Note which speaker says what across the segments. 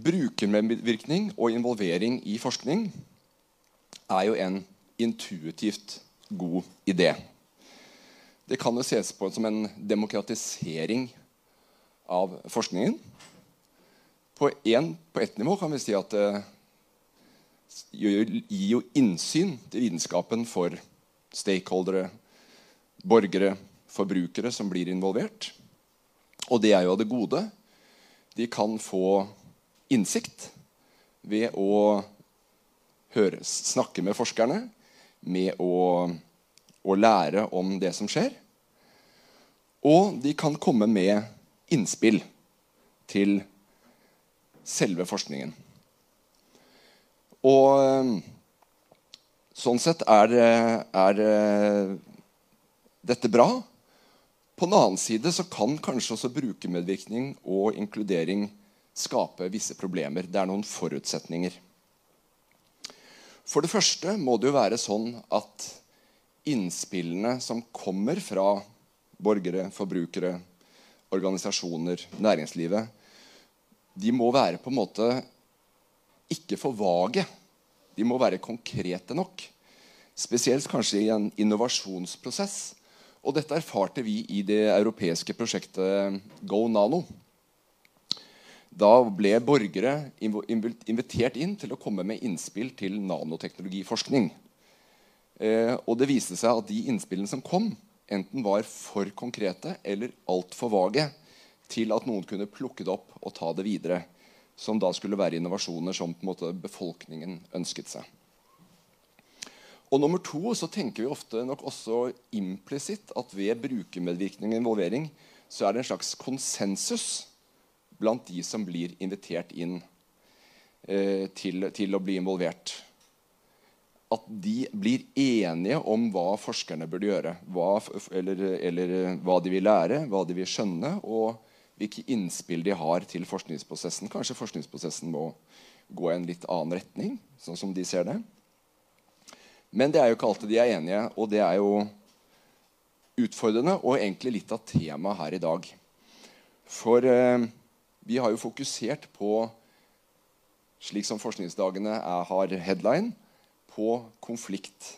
Speaker 1: Brukermedvirkning og involvering i forskning er jo en intuitivt god idé. Det kan jo ses på som en demokratisering av forskningen. På, en, på ett nivå kan vi si at det gir jo innsyn til vitenskapen for stakeholdere, borgere, forbrukere som blir involvert. Og det er jo av det gode. De kan få innsikt ved å høre, snakke med forskerne, med å, å lære om det som skjer. Og de kan komme med innspill til selve forskningen. Og sånn sett er, er dette bra. På den annen side så kan kanskje også brukermedvirkning og inkludering skape visse problemer. Det er noen forutsetninger. For det første må det jo være sånn at innspillene som kommer fra borgere, forbrukere, organisasjoner, næringslivet, de må være på en måte ikke for vage. De må være konkrete nok. Spesielt kanskje i en innovasjonsprosess. Og dette erfarte vi i det europeiske prosjektet Go Nano. Da ble borgere invitert inn til å komme med innspill til nanoteknologiforskning. Eh, og det viste seg at de innspillene som kom, enten var for konkrete eller altfor vage til at noen kunne plukke det opp og ta det videre. Som da skulle være innovasjoner som befolkningen ønsket seg. Og nummer to så tenker vi ofte nok også implisitt at ved brukermedvirkning og involvering så er det en slags konsensus blant de som blir invitert inn eh, til, til, å bli involvert. At de blir enige om hva forskerne burde gjøre. Hva, eller, eller, hva de vil lære, hva de vil skjønne, og hvilke innspill de har til forskningsprosessen. Kanskje forskningsprosessen må gå i en litt annen retning, sånn som de ser det. Men det er jo ikke alltid de er enige, og det er jo utfordrende og egentlig litt av temaet her i dag. For eh, vi har jo fokusert på, slik som forskningsdagene er, har headline, på konflikt.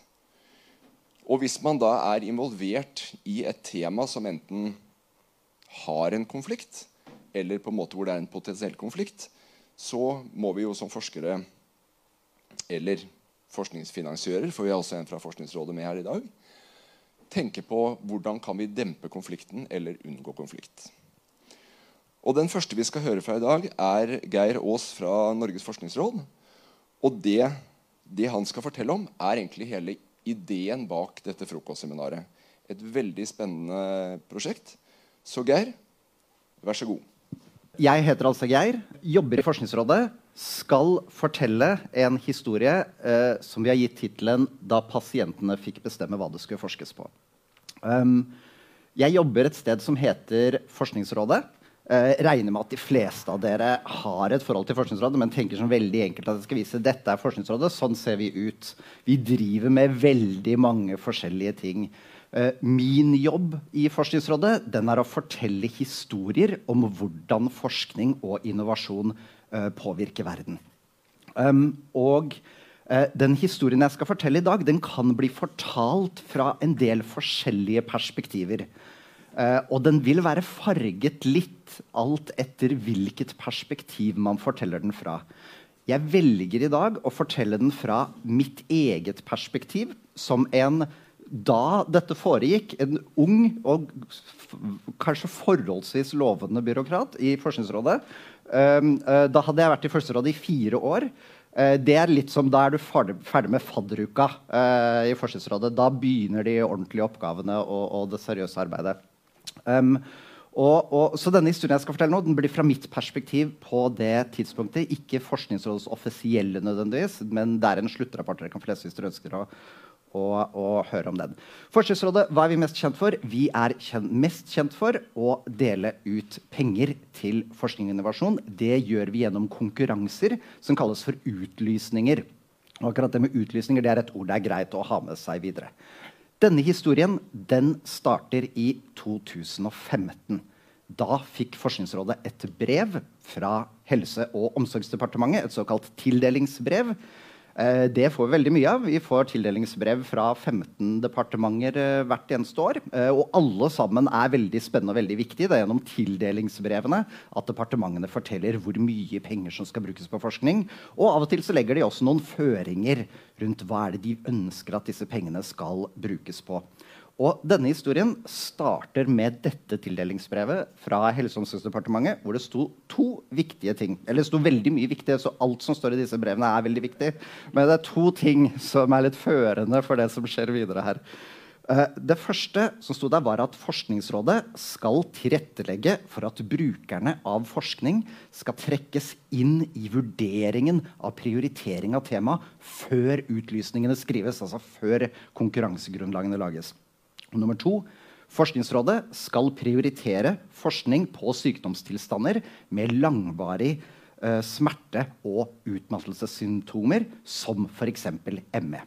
Speaker 1: Og hvis man da er involvert i et tema som enten har en konflikt, eller på en måte hvor det er en potensiell konflikt, så må vi jo som forskere eller forskningsfinansiører, for vi har også en fra Forskningsrådet med her i dag, tenke på hvordan kan vi dempe konflikten eller unngå konflikt. Og Den første vi skal høre fra i dag, er Geir Aas fra Norges forskningsråd. Og det, det han skal fortelle om, er egentlig hele ideen bak dette frokostseminaret. Et veldig spennende prosjekt. Så Geir, vær så god.
Speaker 2: Jeg heter altså Geir, jobber i Forskningsrådet skal fortelle en historie eh, som vi har gitt tittelen 'Da pasientene fikk bestemme hva det skulle forskes på'. Um, jeg jobber et sted som heter Forskningsrådet. Eh, regner med at de fleste av dere har et forhold til Forskningsrådet, men tenker som veldig enkelt at jeg skal vise dette er Forskningsrådet, sånn ser vi ut. Vi driver med veldig mange forskjellige ting. Uh, min jobb i Forskningsrådet den er å fortelle historier om hvordan forskning og innovasjon uh, påvirker verden. Um, og uh, den historien jeg skal fortelle i dag, den kan bli fortalt fra en del forskjellige perspektiver. Uh, og den vil være farget litt alt etter hvilket perspektiv man forteller den fra. Jeg velger i dag å fortelle den fra mitt eget perspektiv som en da dette foregikk, en ung og kanskje forholdsvis lovende byråkrat i Forskningsrådet Um, uh, da hadde jeg vært i Forskningsrådet i fire år. Uh, det er litt som Da er du ferdig, med fadderuka uh, i Forskningsrådet. Da begynner de ordentlige oppgavene og, og det seriøse arbeidet. Um, og, og, så denne historien jeg skal fortelle nå, den blir fra mitt perspektiv på det tidspunktet. Ikke Forskningsrådets offisielle, nødvendigvis, men det er en sluttrapport dere kan få lese hvis dere ønsker å, å, å, høre om den. Forskningsrådet, hva er vi mest kjent for? Vi er kjent, mest kjent for å dele ut penger til forskning og innovasjon. Det gjør vi gjennom konkurranser som kalles for utlysninger. Og akkurat det med utlysninger det er et ord det er greit å ha med seg videre. Denne historien den starter i 2015. Da fikk Forskningsrådet et brev fra Helse- og omsorgsdepartementet, et såkalt tildelingsbrev. Eh, det får vi veldig mye av. Vi får tildelingsbrev fra 15 departementer eh, hvert eneste år. Eh, og alle sammen er veldig spennende og veldig viktige. Det er gjennom tildelingsbrevene at departementene forteller hvor mye penger som skal brukes på forskning. Og av og til så legger de også noen føringer rundt hva er det de ønsker at disse pengene skal brukes på. Og denne historien starter med dette tildelingsbrevet fra Helse- og omsorgsdepartementet, hvor det sto to viktige ting. Eller det sto veldig mye viktig, så alt som står i disse brevene, er veldig viktig. Men det er to ting som er litt førende for det som skjer videre her. Uh, det første som sto der, var at Forskningsrådet skal tilrettelegge for at brukerne av forskning skal trekkes inn i vurderingen av prioritering av tema før utlysningene skrives, altså før konkurransegrunnlagene lages. Nummer to Forskningsrådet skal prioritere forskning på sykdomstilstander med langvarig eh, smerte og utmattelsessymptomer, som f.eks. ME.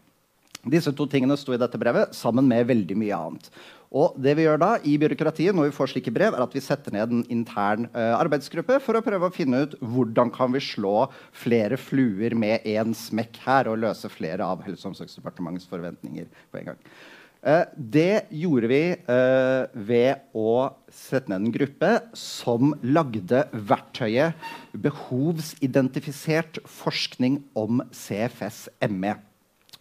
Speaker 2: Disse to tingene sto i dette brevet sammen med veldig mye annet. Og det vi gjør da i byråkratiet når vi får slike brev, er at vi setter ned en intern uh, arbeidsgruppe for å prøve å finne ut hvordan kan vi slå flere fluer med én smekk her og løse flere av Helse- og omsorgsdepartementets forventninger på en gang. Eh, det gjorde vi eh, ved å sette ned en gruppe som lagde verktøyet behovsidentifisert forskning om CFS-ME.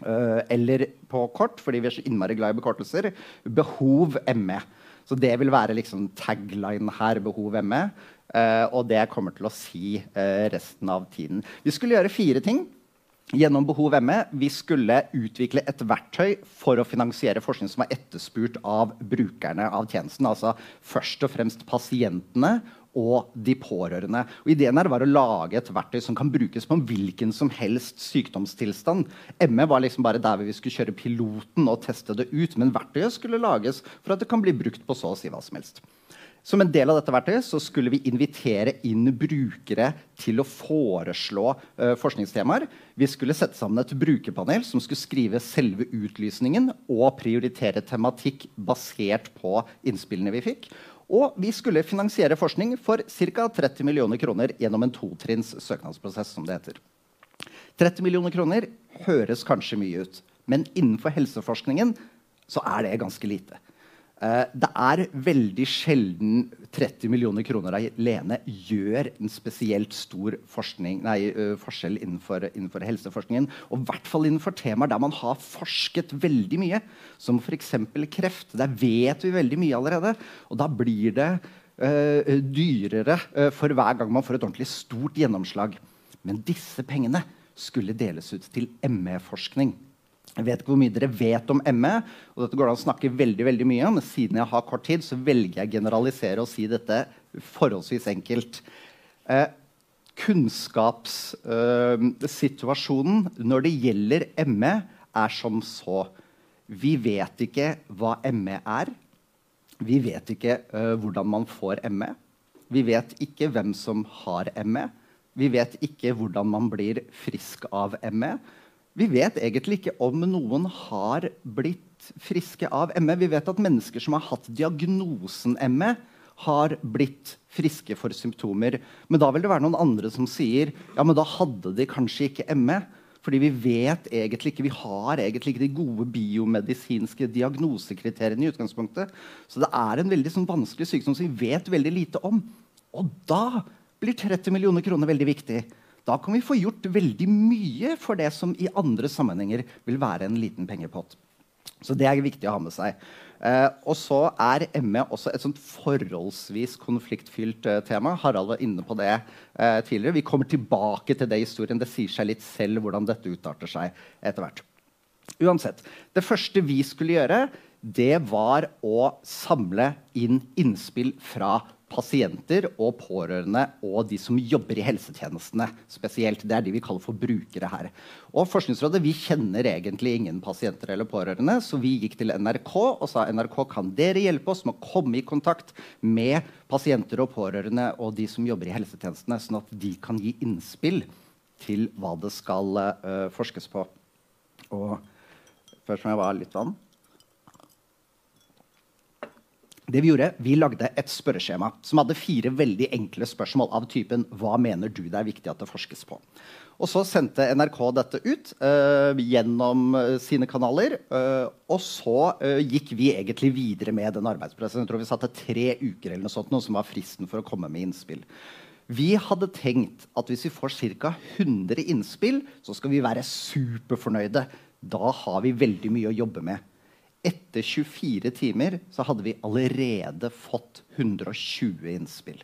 Speaker 2: Eh, eller på kort, fordi vi er så innmari glad i bekortelser, behov-ME. Så det vil være liksom tagline her, behov-ME. og det kommer til å si resten av tiden. Vi skulle gjøre fire ting gjennom Behov ME vi skulle utvikle et verktøy for å finansiere forskning som var etterspurt av brukerne av tjenesten. Altså først og fremst pasientene og de pårørende. Og ideen her var å lage et verktøy som kan brukes på en hvilken som helst sykdomstilstand. ME var liksom bare der vi skulle kjøre piloten og teste det ut. Men verktøyet skulle lages for at det kan bli brukt på så å si hva som helst. Som en del av dette verktøyet så skulle vi invitere inn brukere til å foreslå uh, forskningstemaer. Vi skulle sette sammen et brukerpanel som skulle skrive selve utlysningen og prioritere tematikk basert på innspillene vi fikk. Og vi skulle finansiere forskning for ca. 30 millioner kroner gjennom en totrinns søknadsprosess. som det heter. 30 millioner kroner høres kanskje mye ut, men innenfor helseforskningen så er det ganske lite. Uh, det er veldig sjelden 30 millioner kroner alene gjør en spesielt stor nei, uh, forskjell innenfor, innenfor, helseforskningen. Og i hvert fall innenfor temaer der man har forsket veldig mye, som f.eks. kreft. Der vet vi veldig mye allerede. Og da blir det uh, dyrere for hver gang man får et ordentlig stort gjennomslag. Men disse pengene skulle deles ut til ME-forskning. Jeg vet ikke hvor mye dere vet om ME. og dette går det an å snakke veldig, veldig mye om, men Siden jeg har kort tid, så velger jeg å generalisere og si dette forholdsvis enkelt. Eh, kunnskapssituasjonen eh, når det gjelder ME, er som så. Vi vet ikke hva ME er. Vi vet ikke eh, hvordan man får ME. Vi vet ikke hvem som har ME. Vi vet ikke hvordan man blir frisk av ME. Vi vet egentlig ikke om noen har blitt friske av ME. Vi vet at mennesker som har hatt diagnosen ME, har blitt friske for symptomer. Men da vil det være noen andre som sier ja, men da hadde de kanskje ikke ME. Fordi vi vet egentlig ikke, vi har egentlig ikke de gode biomedisinske diagnosekriteriene. i utgangspunktet. Så det er en veldig sånn, vanskelig sykdom som vi vet veldig lite om. Og da blir 30 millioner kroner veldig viktig. Da kan vi få gjort veldig mye for det som i andre sammenhenger vil være en liten pengepott. Så det er viktig å ha med seg. Eh, og så er ME også et sånt forholdsvis konfliktfylt eh, tema. Harald var inne på det eh, tidligere. Vi kommer tilbake til det i historien. Det sier seg litt selv hvordan dette utarter seg etter hvert. Uansett, Det første vi skulle gjøre, det var å samle inn innspill fra pasienter og pårørende og de som jobber i helsetjenestene spesielt. Det er de vi kaller for brukere her. Og Forskningsrådet vi kjenner egentlig ingen pasienter eller pårørende, så vi gikk til NRK og sa NRK kan dere hjelpe oss med å komme i kontakt med pasienter og pårørende og de som jobber i helsetjenestene, sånn at de kan gi innspill til hva det skal uh, forskes på. Og først må jeg bare ha litt vann. Det Vi gjorde, vi lagde et spørreskjema som hadde fire veldig enkle spørsmål av typen Hva mener du det er viktig at det forskes på? Og så sendte NRK dette ut uh, gjennom uh, sine kanaler. Uh, og så gikk vi egentlig videre med den arbeidsprosessen. Jeg tror vi satte tre uker eller noe sånt, noe som var fristen for å komme med innspill. Vi hadde tenkt at hvis vi får ca. 100 innspill, så skal vi være superfornøyde. Da har vi veldig mye å jobbe med. Etter 24 timer så hadde vi allerede fått 120 innspill.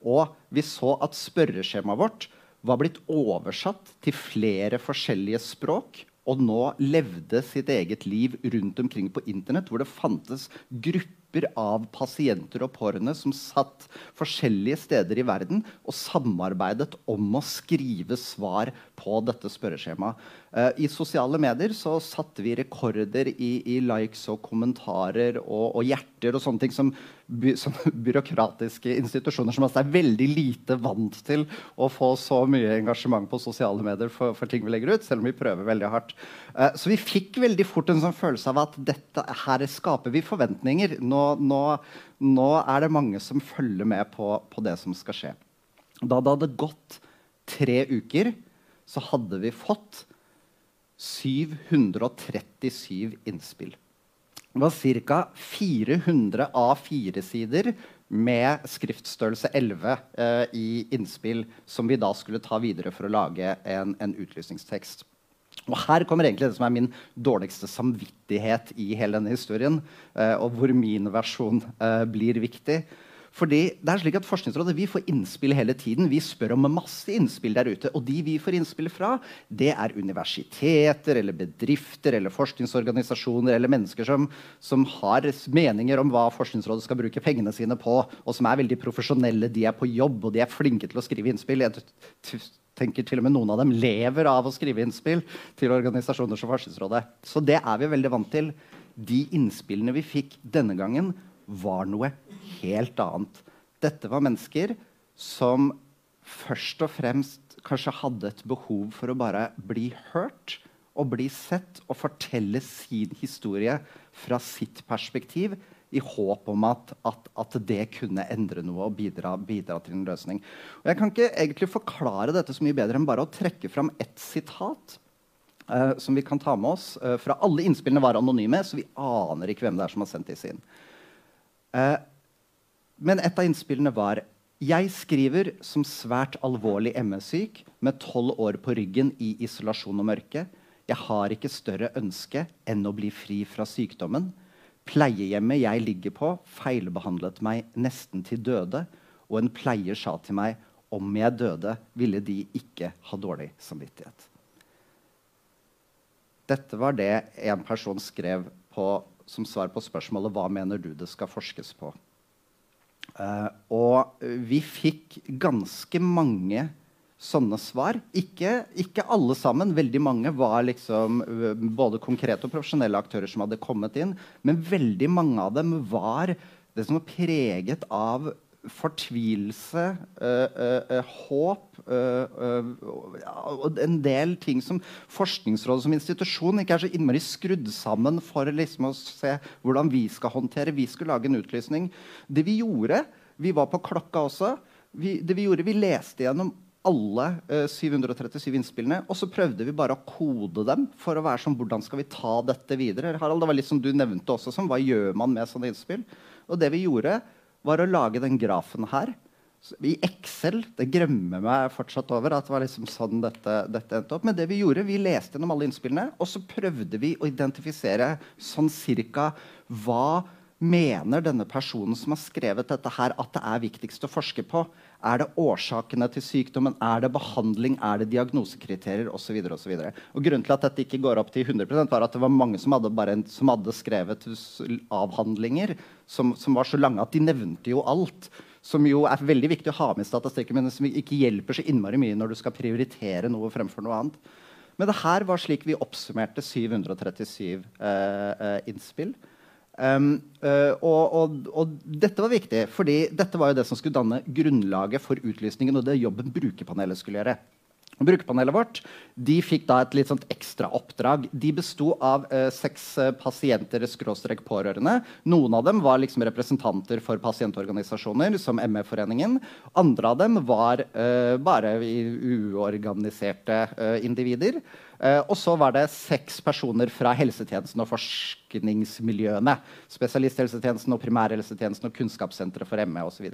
Speaker 2: Og vi så at spørreskjemaet vårt var blitt oversatt til flere forskjellige språk og nå levde sitt eget liv rundt omkring på internett, hvor det fantes grupper av pasienter og pårørende som satt forskjellige steder i verden og samarbeidet om å skrive svar på dette spørreskjemaet. Uh, I sosiale medier så satte vi rekorder i, i likes og kommentarer og, og, hjerter og sånne ting som, by, som byråkratiske institusjoner som altså er veldig lite vant til å få så mye engasjement på sosiale medier for, for ting vi legger ut, selv om vi prøver veldig hardt. Uh, så vi fikk veldig fort en sånn følelse av at dette, her skaper vi forventninger. Nå, nå, nå er det mange som følger med på, på det som skal skje. Da det hadde gått tre uker, så hadde vi fått 737 innspill. Det var ca. 400 A4-sider med skriftstørrelse 11 eh, i innspill som vi da skulle ta videre for å lage en, en utlysningstekst. Og Her kommer egentlig det som er min dårligste samvittighet i hele denne historien, eh, og hvor min versjon eh, blir viktig. Fordi det er slik at Forskningsrådet vi får innspill hele tiden. Vi spør om masse innspill der ute. Og de vi får innspill fra, det er universiteter eller bedrifter eller forskningsorganisasjoner eller mennesker som, som har meninger om hva Forskningsrådet skal bruke pengene sine på, og som er veldig profesjonelle. De er på jobb, og de er flinke til å skrive innspill. Jeg tenker til og med Noen av dem lever av å skrive innspill til organisasjoner som Forskningsrådet. Så det er vi veldig vant til. De innspillene vi fikk denne gangen, var noe helt annet. Dette var mennesker som først og fremst kanskje hadde et behov for å bare bli hørt og bli sett og fortelle sin historie fra sitt perspektiv i håp om at, at, at det kunne endre noe og bidra, bidra, til en løsning. Og jeg kan ikke egentlig forklare dette så mye bedre enn bare å trekke fram ett sitat. Uh, som vi kan ta med oss. Uh, fra Alle innspillene var anonyme, så vi aner ikke hvem det er som har sendt disse inn. Uh, men et av innspillene var jeg skriver som svært alvorlig ME-syk med tolv år på ryggen i isolasjon og mørke. Jeg har ikke større ønske enn å bli fri fra sykdommen. Pleiehjemmet jeg ligger på, feilbehandlet meg nesten til døde, og en pleier sa til meg om jeg døde, ville de ikke ha dårlig samvittighet. Dette var det en person skrev på, som svar på spørsmålet hva mener du det skal forskes på. Uh, og vi fikk ganske mange sånne svar. Ikke, ikke, alle sammen. Veldig mange var liksom uh, både konkrete og profesjonelle aktører som hadde kommet inn. Men veldig mange av dem var det som var preget av fortvilelse, øh, øh, håp og en del ting som Forskningsrådet som institusjon ikke er så innmari skrudd sammen for liksom å se hvordan vi skal håndtere. Vi skulle lage en utlysning. Det vi gjorde Vi var på klokka også. Vi, det vi gjorde, vi leste gjennom alle eh, 737 innspillene. Og så prøvde vi bare å kode dem for å være sånn Hvordan skal vi ta dette videre? Harald, det var litt som du nevnte også, sånn, Hva gjør man med sånne innspill? Og det vi gjorde, var å lage den grafen her. I Excel Det gremmer meg fortsatt over at det var liksom sånn dette, dette, endte opp. Men det vi gjorde, vi leste gjennom alle innspillene, og så prøvde vi å identifisere sånn cirka hva mener denne personen som har skrevet dette her, at det er viktigst å forske på. Er det årsakene til sykdommen? Er det behandling? Er det diagnosekriterier? Og, så videre, og, så og Grunnen til at dette ikke går opp til 100% var at det var mange som hadde, en, som hadde skrevet avhandlinger som, som, var så lange at de nevnte jo alt. Som jo er veldig viktig å ha med i statistikken, men som ikke hjelper så innmari mye når du skal prioritere noe fremfor noe annet. Men det her var slik vi oppsummerte 737 eh, eh, innspill. Um, uh, og, og, og, dette var viktig, fordi dette var jo det som skulle danne grunnlaget for utlysningen og det jobben brukerpanelet skulle gjøre. Brukerpanelet vårt de fikk da et litt sånt ekstra oppdrag. De besto av uh, seks eh, pasienter skråstrek pårørende. Noen av dem var liksom representanter for pasientorganisasjoner, som ME-foreningen. Andre av dem var uh, bare uorganiserte individer. Eh, og så var det seks personer fra helsetjenesten og forskningsmiljøene. Spesialisthelsetjenesten og primærhelsetjenesten og Kunnskapssenteret for ME osv.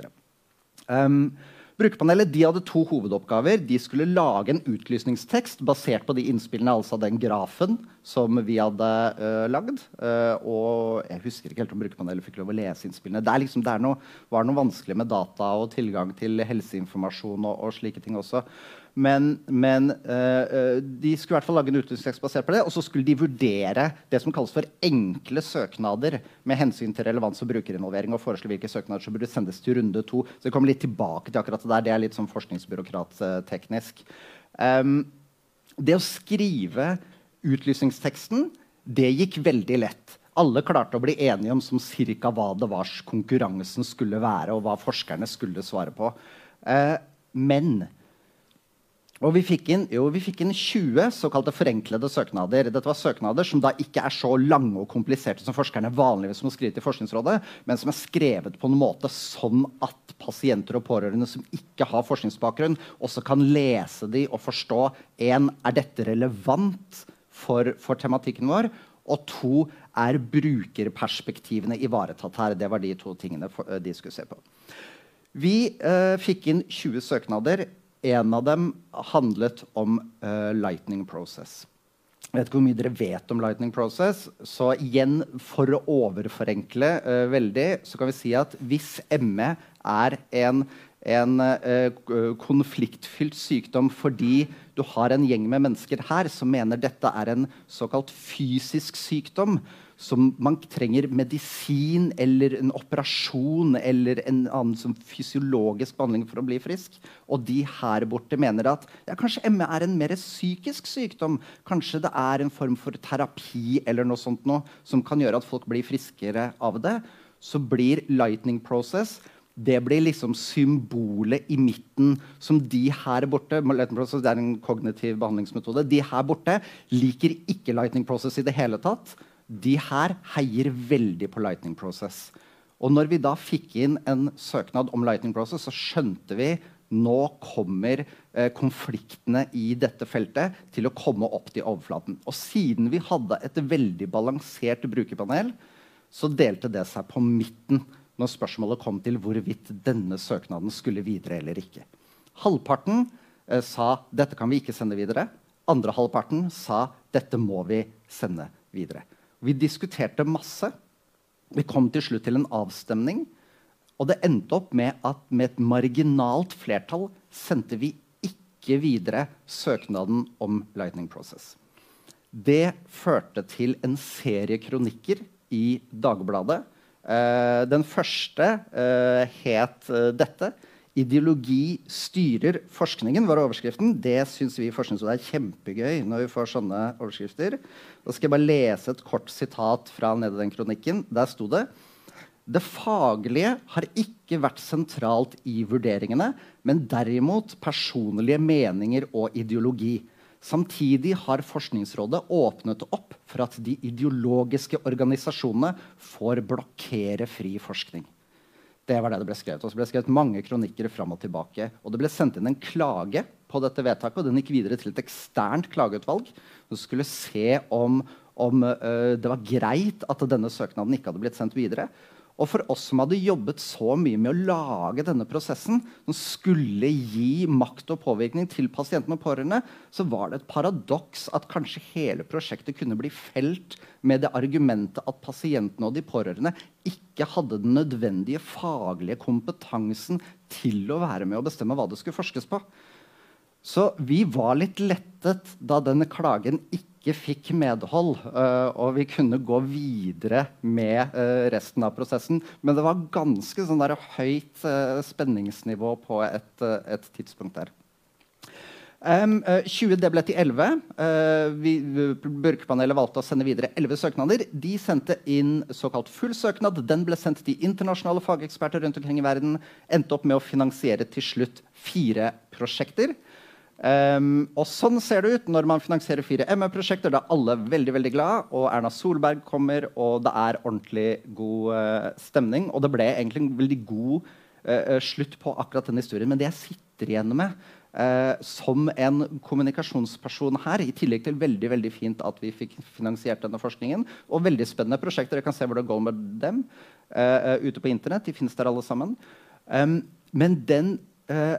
Speaker 2: Um, Brukerpanelet hadde to hovedoppgaver. De skulle lage en utlysningstekst basert på de innspillene, altså den grafen som vi hadde uh, lagd. Uh, og jeg husker ikke helt om brukerpanelet fikk lov å lese innspillene. Det, liksom, det noe, var noe vanskelig med data og tilgang til helseinformasjon og, og slike ting også. Men, men uh, de skulle i hvert fall lage en utlysningstekst basert på det. Og så skulle de vurdere det som kalles for enkle søknader med hensyn til relevans og brukerinvolvering. og foreslå hvilke søknader som burde sendes til runde to. Så jeg kommer litt tilbake til akkurat det der. Det er litt sånn forskningsbyråkratteknisk. Um, det å skrive utlysningsteksten det gikk veldig lett. Alle klarte å bli enige om som cirka hva det var konkurransen skulle være, og hva forskerne skulle svare på. Eh, men og vi fikk, inn, jo, vi fikk inn 20 såkalte forenklede søknader. Dette var søknader som da ikke er så lange og kompliserte som forskerne vanligvis må skrive til Forskningsrådet, men som er skrevet på en måte sånn at pasienter og pårørende som ikke har forskningsbakgrunn, også kan lese de og forstå en, er dette relevant for, for tematikken vår. Og to, er brukerperspektivene ivaretatt her? Det var de to tingene for, de skulle se på. Vi eh, fikk inn 20 søknader. En av dem handlet om uh, lightning process. Jeg vet ikke hvor mye dere vet om lightning process. Så igjen, for å overforenkle uh, veldig, så kan vi si at hvis ME er en, en uh, konfliktfylt sykdom fordi du har en gjeng med mennesker her som mener dette er en såkalt fysisk sykdom, som man trenger medisin eller en operasjon eller en annen fysiologisk behandling for å bli frisk. Og de her borte mener at ja, kanskje ME er en mer psykisk sykdom. Kanskje det er en form for terapi eller noe sånt noe, som kan gjøre at folk blir friskere av det. Så blir lightning process det blir liksom symbolet i midten som de her borte Det er en kognitiv behandlingsmetode. De her borte liker ikke lightning process i det hele tatt de her heier veldig på Lightning Process. Og når vi da fikk inn en søknad om Lightning Process, så skjønte vi nå kommer eh, konfliktene i dette feltet til å komme opp til overflaten. Og siden vi hadde et veldig balansert brukerpanel, så delte det seg på midten når spørsmålet kom til hvorvidt denne søknaden skulle videre eller ikke. Halvparten eh, sa dette kan vi ikke sende videre. Andre halvparten sa dette må vi sende videre. Vi diskuterte masse. Vi kom til slutt til en avstemning. Og det endte opp med at med et marginalt flertall sendte vi ikke videre søknaden om Lightning Process. Det førte til en serie kronikker i Dagbladet. Eh, den første eh, het eh, dette. 'Ideologi styrer forskningen' var overskriften. Det syns vi i Forskningsrådet er kjempegøy når vi får sånne overskrifter. Da skal jeg bare lese et kort sitat fra nede den kronikken. Der sto det det faglige har ikke vært sentralt i vurderingene, men derimot personlige meninger og ideologi. Samtidig har Forskningsrådet åpnet opp for at de ideologiske organisasjonene får blokkere fri forskning. Det var det det ble skrevet. Og så ble det skrevet mange kronikker fram og tilbake. Og det ble sendt inn en klage på dette vedtaket, og den gikk videre til et eksternt klageutvalg som skulle se om, om uh, det var greit at denne søknaden ikke hadde blitt sendt videre. Og for oss som hadde jobbet så mye med å lage denne prosessen, som skulle gi makt og påvirkning til pasientene og pårørende, så var det et paradoks at kanskje hele prosjektet kunne bli felt med det argumentet at pasientene og de pårørende ikke hadde den nødvendige faglige kompetansen til å være med å bestemme hva det skulle forskes på. Så vi var litt lettet da denne klagen ikke ikke fikk medhold, uh, og vi kunne gå videre med uh, resten av prosessen. Men det var ganske sånn høyt uh, spenningsnivå på et, et tidspunkt der. Um, 20 det ble til 11. Vi, Børkepanelet valgte å sende videre 11 søknader. De sendte inn såkalt full søknad. Den ble sendt til internasjonale fageksperter rundt omkring i verden. Endte opp med å finansiere til slutt fire prosjekter. Um, og sånn ser det ut når man finansierer fire ME-prosjekter. Da er alle veldig veldig glad, og Erna Solberg kommer, og det er ordentlig god uh, stemning. Og det ble egentlig en veldig god uh, slutt på akkurat den historien. Men det jeg sitter igjen med uh, som en kommunikasjonsperson her, i tillegg til veldig veldig fint at vi fikk finansiert denne forskningen, og veldig spennende prosjekter, jeg kan se hvor det går med dem ute på internett, de finnes der alle sammen. Um, men den Uh,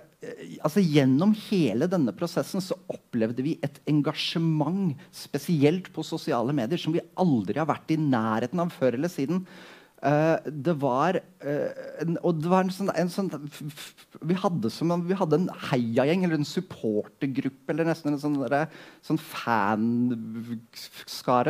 Speaker 2: altså Gjennom hele denne prosessen så opplevde vi et engasjement, spesielt på sosiale medier, som vi aldri har vært i nærheten av før eller siden. Uh, det var uh, en, Og det var en sånn, en sånn vi, hadde som, vi hadde en heiagjeng eller en supportergruppe eller nesten en sånn, sånn fanskare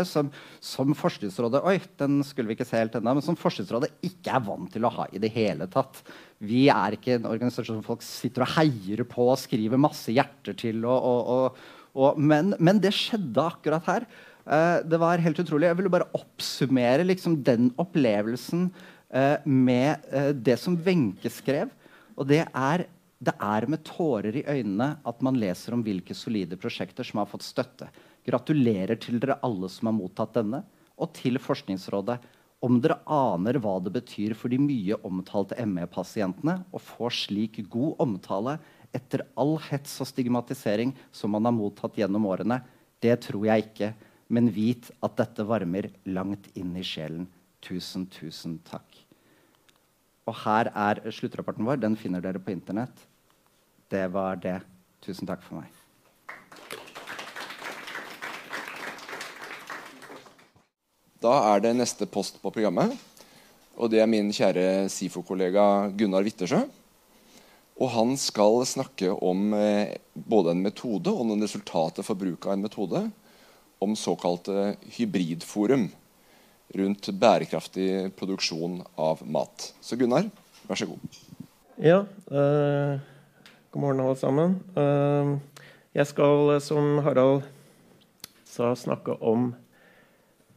Speaker 2: som, som Forskningsrådet Oi, den skulle vi ikke se helt ennå. Men som Forskningsrådet ikke er vant til å ha i det hele tatt. Vi er ikke en organisasjon som folk sitter og heier på og skriver masse hjerter til. Og, og, og, men, men, det skjedde akkurat her. Uh, det var helt utrolig. Jeg ville bare oppsummere liksom, den opplevelsen uh, med uh, det som Wenche skrev. Og det er, det er med tårer i øynene at man leser om hvilke solide prosjekter som har fått støtte. Gratulerer til dere alle som har mottatt denne, og til Forskningsrådet. Om dere aner hva det betyr for de mye omtalte ME-pasientene å få slik god omtale etter all hets og stigmatisering som man har mottatt gjennom årene, det tror jeg ikke men vit at dette varmer langt inn i sjelen. Tusen, tusen takk. Og her er sluttrapporten vår. Den finner dere på Internett. Det var det. Tusen takk for meg.
Speaker 1: Da er det neste post på programmet. Og det er min kjære SIFO-kollega Gunnar Wittersjø. Og han skal snakke om eh, både en metode og noen resultater for bruk av en metode om såkalte hybridforum rundt bærekraftig produksjon av mat. Så Gunnar, vær så god.
Speaker 3: Ja, eh, god morgen, alle sammen. Eh, jeg skal, som Harald sa, snakke om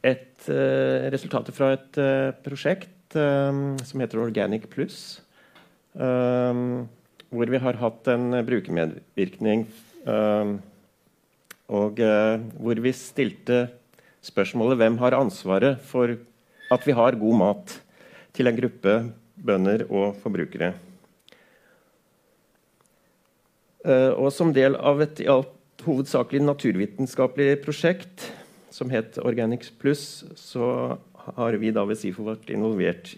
Speaker 3: et eh, resultater fra et eh, prosjekt eh, som heter Organic Plus. Eh, hvor vi har hatt en brukermedvirkning og uh, hvor vi stilte spørsmålet hvem har ansvaret for at vi har god mat til en gruppe bønder og forbrukere. Uh, og som del av et i alt hovedsakelig naturvitenskapelig prosjekt som het Organics Plus, så har vi da ved SIFO vært involvert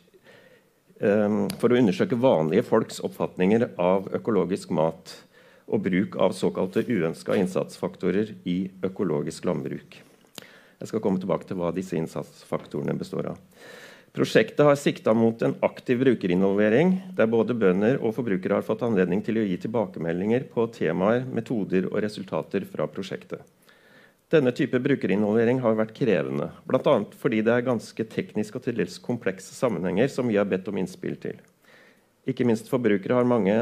Speaker 3: um, for å undersøke vanlige folks oppfatninger av økologisk mat og bruk av såkalte uønska innsatsfaktorer i økologisk landbruk. Jeg skal komme tilbake til hva disse innsatsfaktorene består av. Prosjektet har sikta mot en aktiv brukerinvolvering, der både bønder og forbrukere har fått anledning til å gi tilbakemeldinger på temaer, metoder og resultater fra prosjektet. Denne type brukerinvolvering har vært krevende, bl.a. fordi det er ganske tekniske og til dels komplekse sammenhenger som vi har bedt om innspill til. Ikke minst forbrukere har mange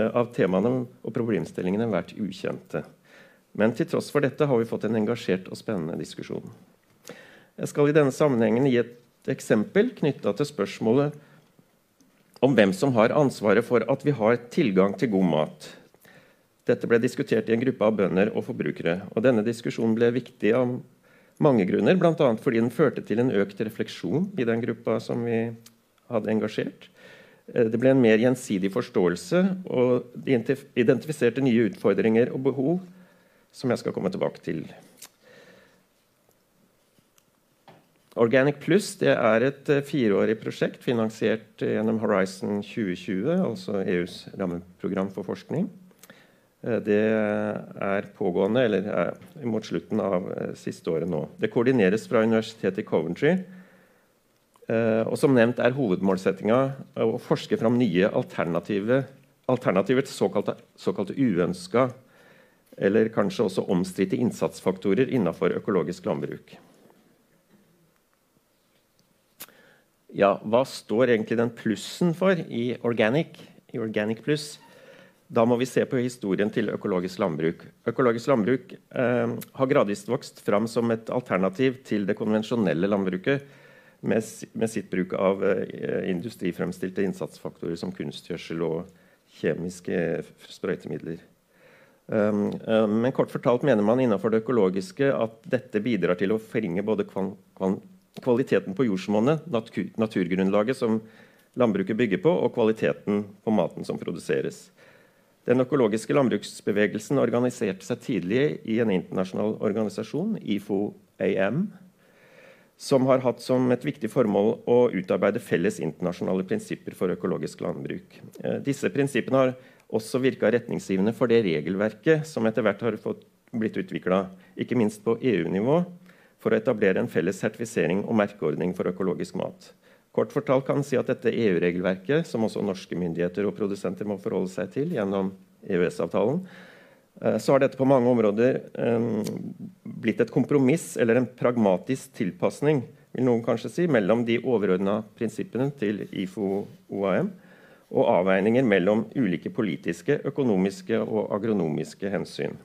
Speaker 3: av temaene og problemstillingene vært ukjente. Men til tross for dette har vi fått en engasjert og spennende diskusjon. Jeg skal i denne sammenhengen gi et eksempel knytta til spørsmålet om hvem som har ansvaret for at vi har tilgang til god mat. Dette ble diskutert i en gruppe av bønder og forbrukere. og Denne diskusjonen ble viktig av mange grunner, bl.a. fordi den førte til en økt refleksjon i den gruppa som vi hadde engasjert. Eh, det ble en mer gjensidig forståelse, og de identifiserte nye utfordringer og behov som jeg skal komme tilbake til. Organic Plus er et eh, fireårig prosjekt finansiert gjennom Horizon 2020, altså EUs rammeprogram for forskning. Eh, det er pågående, eller er mot slutten av siste året nå. Det koordineres fra Universitetet i Coventry Eh, og som nevnt er hovedmålsettinga å forske fram nye alternativer, alternativer til såkalte, såkalte uønska eller kanskje også omstridte innsatsfaktorer innenfor økologisk landbruk. Ja, hva står egentlig den plussen for i Organic? I Organic Plus? Da må vi se på historien til økologisk landbruk. Økologisk landbruk eh, har gradvis vokst fram som et alternativ til det konvensjonelle landbruket med, med sitt bruk av eh, industrifremstilte innsatsfaktorer som kunstgjødsel og kjemiske sprøytemidler. Um, um, men kort fortalt mener man innenfor det økologiske at dette bidrar til å forringe både kvaliteten på jordsmonnet, natur naturgrunnlaget som landbruket bygger på, og kvaliteten på maten som produseres. Den økologiske landbruksbevegelsen organiserte seg tidlig i en internasjonal organisasjon, IFO-AM, som har hatt som et viktig formål å utarbeide felles internasjonale prinsipper for økologisk landbruk. Eh, disse prinsippene har også virka retningsgivende for det regelverket som etter hvert har fått, blitt utvikla, ikke minst på EU-nivå, for å etablere en felles sertifisering og merkeordning for økologisk mat. Kort fortalt kan si at dette EU-regelverket, som også norske myndigheter og produsenter må forholde seg til gjennom EØS-avtalen, så har dette på mange områder um, blitt et kompromiss eller en pragmatisk tilpasning vil noen kanskje si, mellom de overordna prinsippene til IFO-OAM og avveininger mellom ulike politiske, økonomiske og agronomiske hensyn.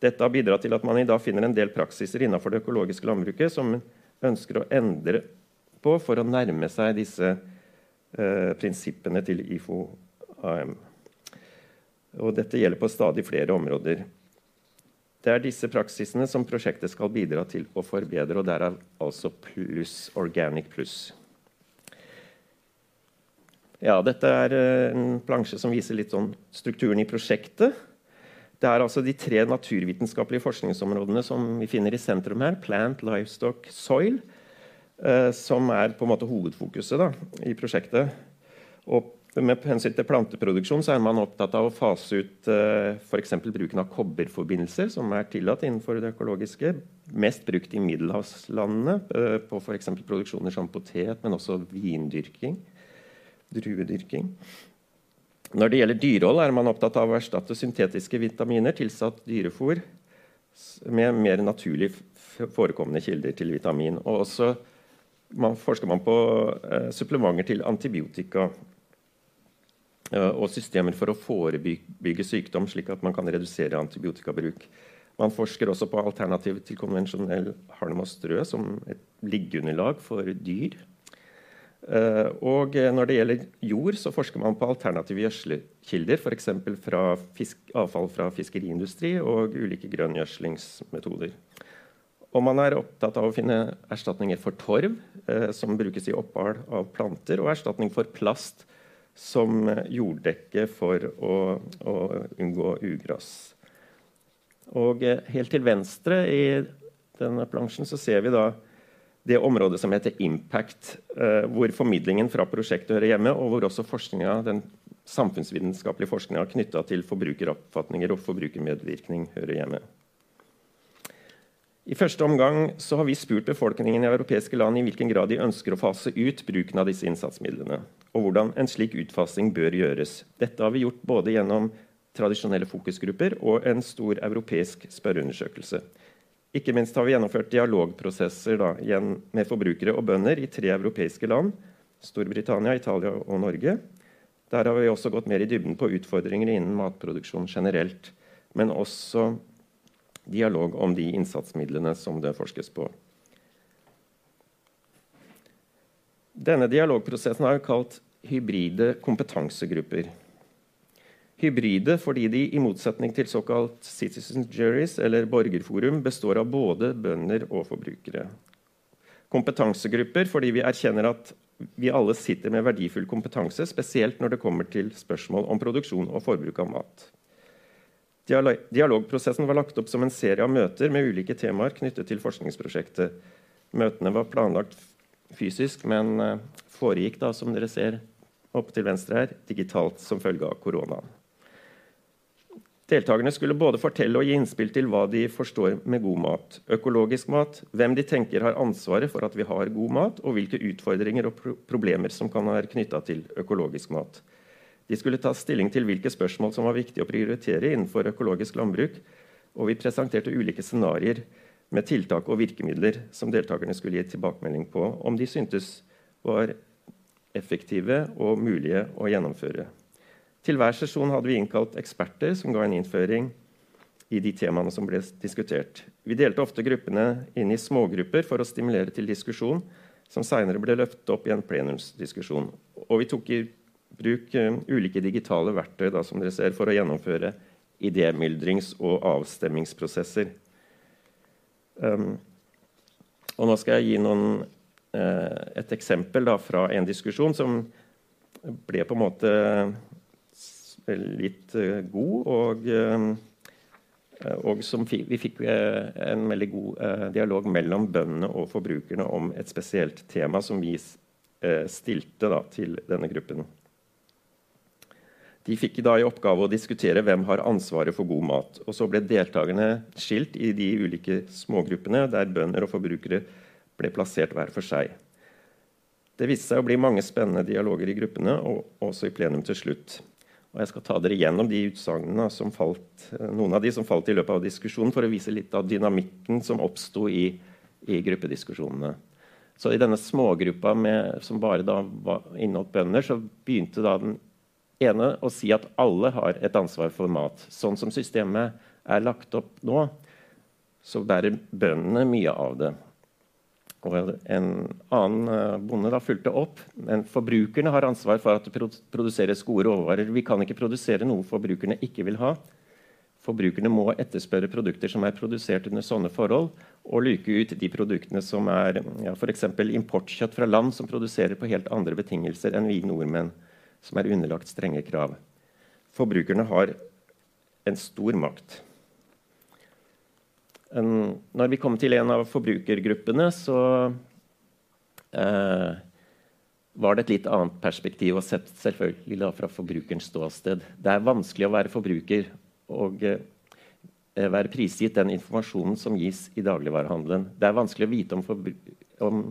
Speaker 3: Dette har bidratt til at man i dag finner en del praksiser innenfor det økologiske landbruket som ønsker å endre på for å nærme seg disse eh, prinsippene til IFO-AM. Og dette gjelder på stadig flere områder. Det er disse praksisene som prosjektet skal bidra til å forbedre, og derav altså pluss Organic pluss. Ja, dette er eh, en plansje som viser litt sånn strukturen i prosjektet. Det er altså de tre naturvitenskapelige forskningsområdene som vi finner i sentrum her. Plant, livestock, soil. Eh, som er på en måte hovedfokuset da, i prosjektet. Og med hensyn til planteproduksjon er man opptatt av å fase ut uh, f.eks. bruken av kobberforbindelser, som er tillatt innenfor det økologiske. Mest brukt i middelhavslandene uh, på f.eks. produksjoner som potet, men også vindyrking. Druedyrking. Når det gjelder dyrehold, er man opptatt av å erstatte syntetiske vitaminer tilsatt dyrefôr med mer naturlig forekommende kilder til vitamin. Og også man forsker man på uh, supplementer til antibiotika Eh, og systemer for å forebygge sykdom, slik at man kan redusere antibiotikabruk. Man forsker også på alternativ til konvensjonell halm og strø som et liggeunderlag for dyr. Eh, og når det gjelder jord, så forsker man på alternative gjødselkilder, f.eks. fra avfall fra fiskeriindustri og ulike grønngjødslingsmetoder. Og man er opptatt av å finne erstatninger for torv, eh, som brukes i oppal av planter, og erstatning for plast, som jorddekke for å, å unngå ugras. Og eh, helt til venstre i denne plansjen så ser vi da det området som heter impact, eh, hvor formidlingen fra prosjektet hører hjemme, og hvor også den samfunnsvitenskapelige forskninga knytta til forbrukeroppfatninger og forbrukermedvirkning hører hjemme. I første omgang har vi spurt befolkningen i europeiske land i hvilken grad de ønsker å fase ut bruken av disse innsatsmidlene, og hvordan en slik utfasing bør gjøres. Dette har vi gjort både gjennom tradisjonelle fokusgrupper og en stor europeisk spørreundersøkelse. Ikke minst har vi gjennomført dialogprosesser da, med forbrukere og bønder i tre europeiske land, Storbritannia, Italia og Norge. Der har vi også gått mer i dybden på utfordringer innen matproduksjon generelt, men også dialog om de innsatsmidlene som det forskes på. Denne dialogprosessen er kalt hybride kompetansegrupper. Hybride fordi de i motsetning til såkalt citizen juries eller borgerforum består av både bønder og forbrukere. Kompetansegrupper fordi vi erkjenner at vi alle sitter med verdifull kompetanse, spesielt når det kommer til spørsmål om produksjon og forbruk av mat. Dialogprosessen var lagt opp som en serie av møter med ulike temaer knyttet til forskningsprosjektet. Møtene var planlagt fysisk, men eh, foregikk da, som dere ser oppe til venstre her, digitalt som følge av koronaen. Deltakerne skulle både fortelle og gi innspill til hva de forstår med god mat, økologisk mat, hvem de tenker har ansvaret for at vi har god mat, og hvilke utfordringer og problemer som kan være knytta til økologisk mat. De skulle ta stilling til hvilke spørsmål som var viktig å prioritere innenfor økologisk landbruk, og vi presenterte ulike scenarioer med tiltak og virkemidler som deltakerne skulle gi tilbakemelding på om de syntes var effektive og mulige å gjennomføre. Til hver sesjon hadde vi innkalt eksperter som ga en innføring i de temaene som ble diskutert. Vi delte ofte gruppene inn i smågrupper for å stimulere til diskusjon, som senere ble løftet opp i en plenumsdiskusjon. Og vi tok i bruk uh, ulike digitale verktøy da, som dere ser, for å gjennomføre idémyldrings- og avstemmingsprosesser. Um, og nå skal jeg gi noen, uh, et eksempel da, fra en diskusjon som ble på en måte litt uh, god, og, og som vi fikk en veldig god dialog mellom bøndene og forbrukerne om et spesielt tema som vi stilte da, til denne gruppen. De fikk da i oppgave å diskutere hvem har ansvaret for god mat. Og så ble deltakerne skilt i de ulike smågruppene der bønder og forbrukere ble plassert hver for seg. Det viste seg å bli mange spennende dialoger i gruppene og også i plenum til slutt. Og jeg skal ta dere gjennom de utsagnene som falt, noen av de som falt i løpet av diskusjonen, for å vise litt av dynamikken som oppsto i, i, gruppediskusjonene. Så I denne smågruppa med, som bare da inneholdt bønder, så begynte da den ene å si at alle har et ansvar for mat. Sånn som systemet er lagt opp nå, så bærer bøndene mye av det. Og en annen eh, bonde da fulgte opp. Men forbrukerne har ansvar for at det produseres gode råvarer. Vi kan ikke produsere noe forbrukerne ikke vil ha. Forbrukerne må etterspørre produkter som er produsert under sånne forhold, og luke ut de produktene som er ja, f.eks. importkjøtt fra land som produserer på helt andre betingelser enn vi nordmenn som er underlagt strenge krav. Forbrukerne har en stor makt. En, når vi kom til en av forbrukergruppene, så eh, var det et litt annet perspektiv å sette selvfølgelig da, fra forbrukerens ståsted. Det er vanskelig å være forbruker og eh, være prisgitt den informasjonen som gis i dagligvarehandelen. Det er vanskelig å vite, om om,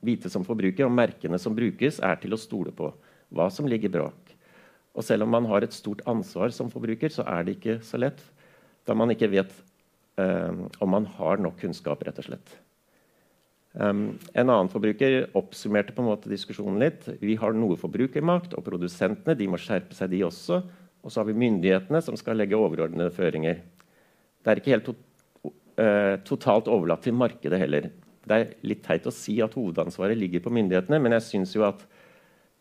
Speaker 3: vite som forbruker om merkene som brukes, er til å stole på hva som ligger bråk. Og selv om man har et stort ansvar som forbruker, så er det ikke så lett. Da man ikke vet um, om man har nok kunnskap, rett og slett. Um, en annen forbruker oppsummerte på en måte diskusjonen litt. Vi har noe forbrukermakt, og produsentene de må skjerpe seg, de også. Og så har vi myndighetene, som skal legge overordnede føringer. Det er ikke helt to uh, totalt overlatt til markedet heller. Det er litt teit å si at hovedansvaret ligger på myndighetene, men jeg syns jo at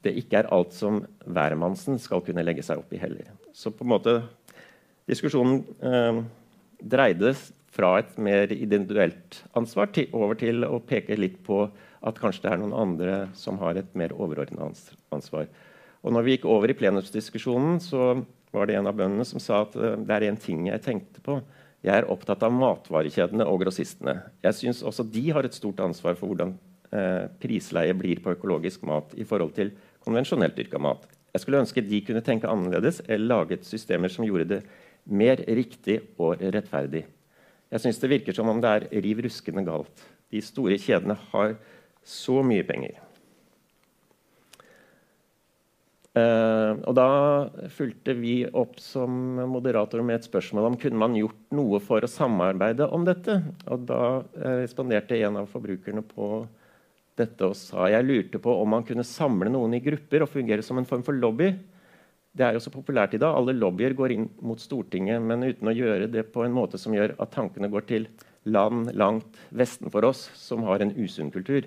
Speaker 3: det ikke er alt som hvermannsen skal kunne legge seg opp i heller. Så på en måte diskusjonen eh, dreide fra et mer individuelt ansvar til, over til å peke litt på at kanskje det er noen andre som har et mer overordna ansvar. Og når vi gikk over i plenumsdiskusjonen, så var det en av bøndene som sa at eh, det er en ting jeg tenkte på. Jeg er opptatt av matvarekjedene og grossistene. Jeg syns også de har et stort ansvar for hvordan eh, prisleie blir på økologisk mat i forhold til konvensjonelt dyrka mat. Jeg skulle ønske de kunne tenke annerledes eller laget systemer som gjorde det mer riktig og rettferdig. Jeg syns det virker som om det er riv ruskende galt. De store kjedene har så mye penger. Uh, og Da fulgte vi opp som moderator med et spørsmål om kunne man gjort noe for å samarbeide om dette. Og Da uh, responderte en av forbrukerne på dette og sa jeg lurte på om man kunne samle noen i grupper og fungere som en form for lobby. Det er jo så populært i dag. Alle lobbyer går inn mot Stortinget, men uten å gjøre det på en måte som gjør at tankene går til land langt vesten for oss som har en usunn kultur.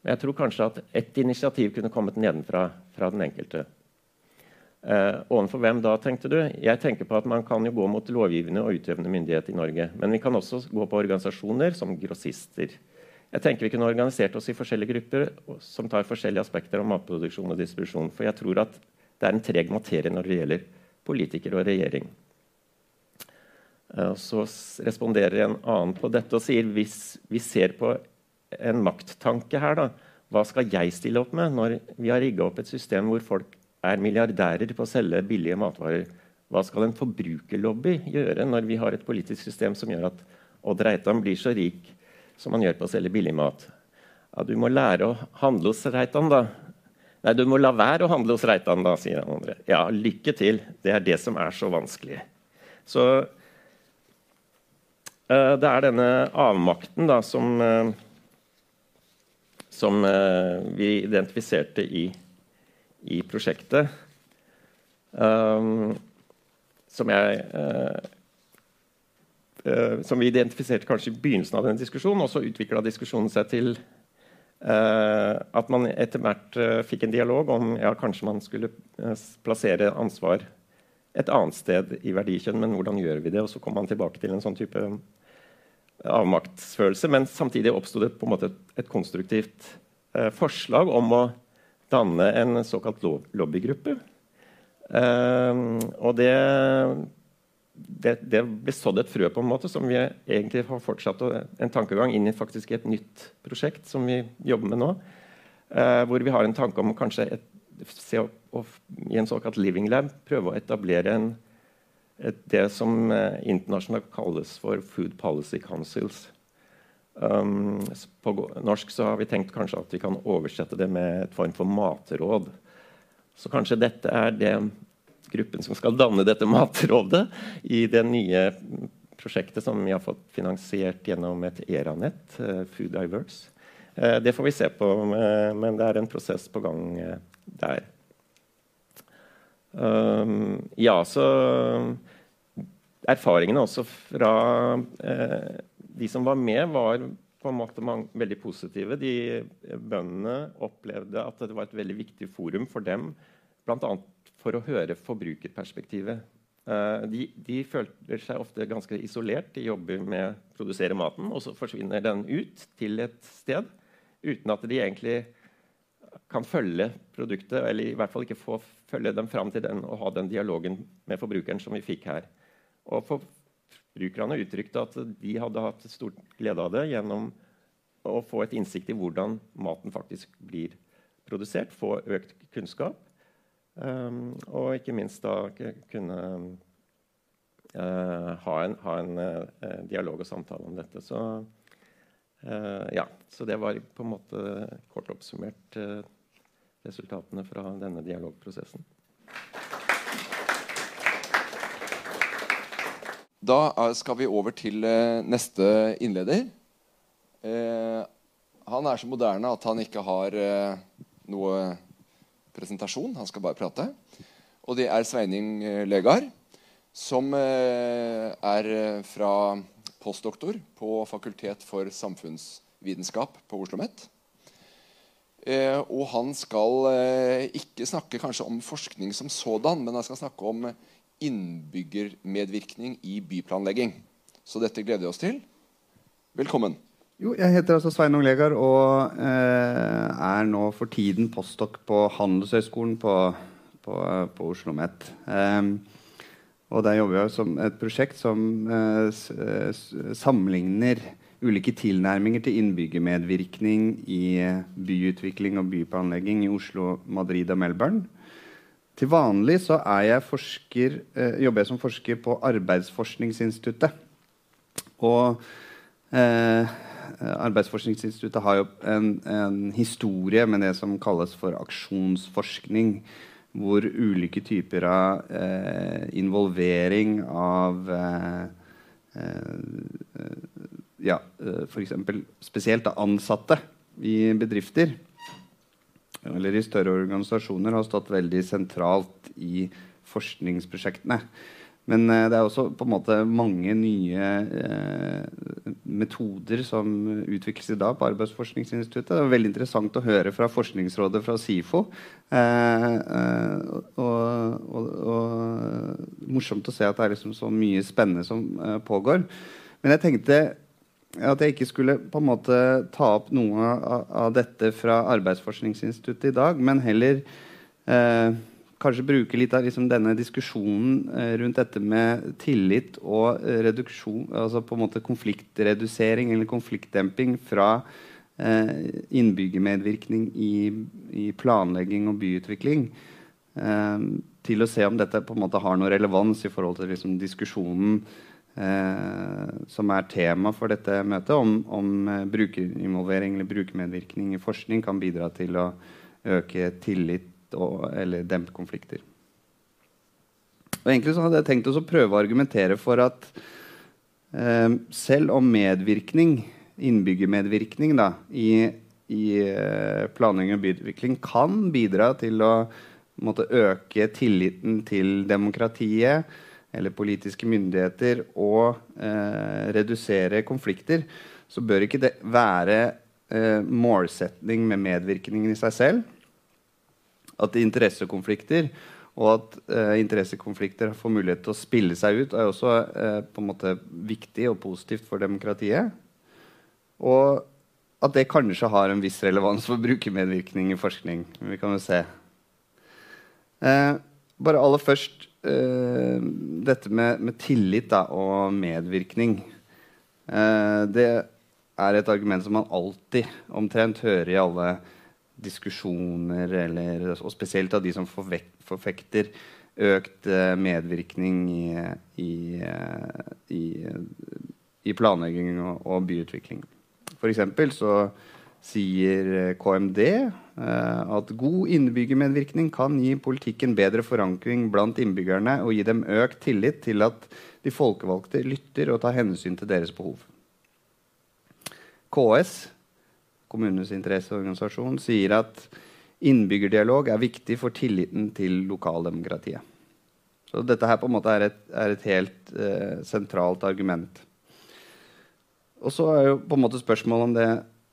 Speaker 3: Men jeg tror kanskje at ett initiativ kunne kommet nedenfra fra den enkelte. Eh, overfor hvem da, tenkte du? Jeg tenker på at Man kan jo gå mot lovgivende og utøvende myndighet i Norge. Men vi kan også gå på organisasjoner som grossister. Jeg tenker Vi kunne organisert oss i forskjellige grupper som tar forskjellige aspekter av matproduksjon og distribusjon. For jeg tror at det er en treg materie når det gjelder politikere og regjering. Eh, så responderer en annen på dette og sier hvis vi ser på en makttanke her, da, hva skal jeg stille opp med når vi har rigga opp et system hvor folk er milliardærer på å selge billige matvarer? Hva skal en forbrukerlobby gjøre når vi har et politisk system som gjør at Odd Reitan blir så rik som man gjør på å selge billig mat. Ja, du må lære å handle hos Reitan, da. Nei, du må la være å handle hos Reitan, da, sier han andre. Ja, lykke til. Det er det som er så vanskelig. Så uh, det er denne avmakten da, som, uh, som uh, vi identifiserte i, i prosjektet. Um, som jeg som vi identifiserte kanskje i begynnelsen av denne diskusjonen, og så utvikla diskusjonen seg til eh, at man etter hvert eh, fikk en dialog om ja, kanskje man skulle eh, plassere ansvar et annet sted i verdikjønn, men hvordan gjør vi det? Og så kom man tilbake til en sånn type avmaktsfølelse. Men samtidig oppsto det på en måte et, konstruktivt eh, forslag om å danne en såkalt lobbygruppe. Eh, og det, det, det, ble sådd et frø på en måte som vi egentlig har fortsatt en tankegang inn i faktisk et nytt prosjekt som vi jobber med nå. Eh, hvor vi har en tanke om kanskje et, se opp, i en såkalt living lab prøve å etablere en, et, det som eh, internasjonalt kalles for Food Policy Councils. Um, på norsk så har vi tenkt kanskje at vi kan oversette det med et form for matråd. Så kanskje dette er det gruppen som skal danne dette matrådet i det nye prosjektet som vi har fått finansiert gjennom et ERA-nett, uh, Food Diverse. Uh, det får vi se på, uh, men det er en prosess på gang eh, der. Um, ja, så Erfaringene også fra de som var med, var på en måte veldig positive. De Bøndene opplevde at det var et veldig viktig forum for dem, bl.a. for å høre forbrukerperspektivet. Uh, de, de, føler seg ofte ganske isolert. De jobber med å produsere maten, og så forsvinner den ut til et sted uten at de egentlig kan følge produktet, eller i hvert fall ikke få følge dem fram til den og ha den dialogen med forbrukeren som vi fikk her. Og Forbrukerne uttrykte at de hadde hatt stort glede av det gjennom å få et innsikt i hvordan maten faktisk blir produsert, få økt kunnskap, um, og ikke minst da kunne uh, ha en, ha en uh, dialog og samtale om dette. Så, uh, ja, så det var på en måte kort oppsummert resultatene fra denne dialogprosessen.
Speaker 1: Da skal vi over til neste innleder. Han er så moderne at han ikke har noe presentasjon. Han skal bare prate. Og det er Sveining Legard, som er fra postdoktor på Fakultet for samfunnsvitenskap på Oslo OsloMet. Eh, og han skal eh, ikke snakke kanskje om forskning som sådan, men han skal snakke om innbyggermedvirkning i byplanlegging. Så dette gleder vi oss til. Velkommen.
Speaker 4: Jo, jeg heter altså Sveinung Legard og eh, er nå for tiden postdok på Handelshøyskolen på, på, på Oslo OsloMet. Eh, og der jobber jeg som et prosjekt som eh, sammenligner ulike tilnærminger til innbyggermedvirkning i eh, byutvikling og byplanlegging i Oslo, Madrid og Melbourne. Til vanlig så jeg forsker, eh, jobber jeg som forsker på Arbeidsforskningsinstituttet. Og eh, Arbeidsforskningsinstituttet har jo en, en, historie med det som kalles for aksjonsforskning. Hvor ulike typer av eh, involvering av eh, eh ja, eh, f.eks. spesielt ansatte i bedrifter eller i større organisasjoner har stått veldig sentralt i forskningsprosjektene. Men eh, det er også på en måte mange nye eh, metoder som utvikles i dag på Arbeidsforskningsinstituttet. Det er veldig interessant å høre fra Forskningsrådet fra SIFO. Eh, eh, og, og, og, morsomt å se at det er liksom så mye spennende som eh, pågår. Men jeg tenkte at jeg ikke skulle på en måte ta opp noe av, av dette fra Arbeidsforskningsinstituttet i dag, men heller eh, kanskje bruke litt av liksom, denne diskusjonen eh, rundt dette med tillit og reduksjon, altså på en måte konfliktredusering eller konfliktdemping fra eh, innbyggermedvirkning i, i, planlegging og byutvikling. Eh, til å se om dette på en måte har noe relevans i forhold til liksom, diskusjonen Eh, som er tema for dette møtet, om, om eh, brukerinvolvering eller brukermedvirkning i forskning kan bidra til å øke tillit og, eller dempe konflikter. Og egentlig så hadde jeg tenkt å prøve å argumentere for at eh, selv om medvirkning, innbyggermedvirkning da, i, i eh, planlegging og byutvikling kan bidra til å måtte øke tilliten til demokratiet, eller politiske myndigheter og eh, redusere konflikter, så bør ikke det være eh, målsetning med medvirkningen i seg selv. At interessekonflikter Og at eh, interessekonflikter får mulighet til å spille seg ut, er også eh, på en måte viktig og positivt for demokratiet. Og at det kanskje har en viss relevans for brukermedvirkning i forskning. Vi kan jo se. Eh, bare aller først eh, dette med, med tillit da, og medvirkning. Eh, det er et argument som man alltid omtrent hører i alle diskusjoner, eller, og spesielt av de som forfekter økt eh, medvirkning i, i, eh, i, i planlegging og, og byutvikling. For så sier eh, KMD at god innbyggermedvirkning kan gi politikken bedre forankring blant innbyggerne og gi dem økt tillit til at de folkevalgte lytter og tar hensyn til deres behov. KS, kommunenes interesseorganisasjon, sier at innbyggerdialog er viktig for tilliten til lokaldemokratiet. Så dette her på en måte er et, er et helt eh, sentralt argument. Og så er jo på en måte spørsmålet om, det,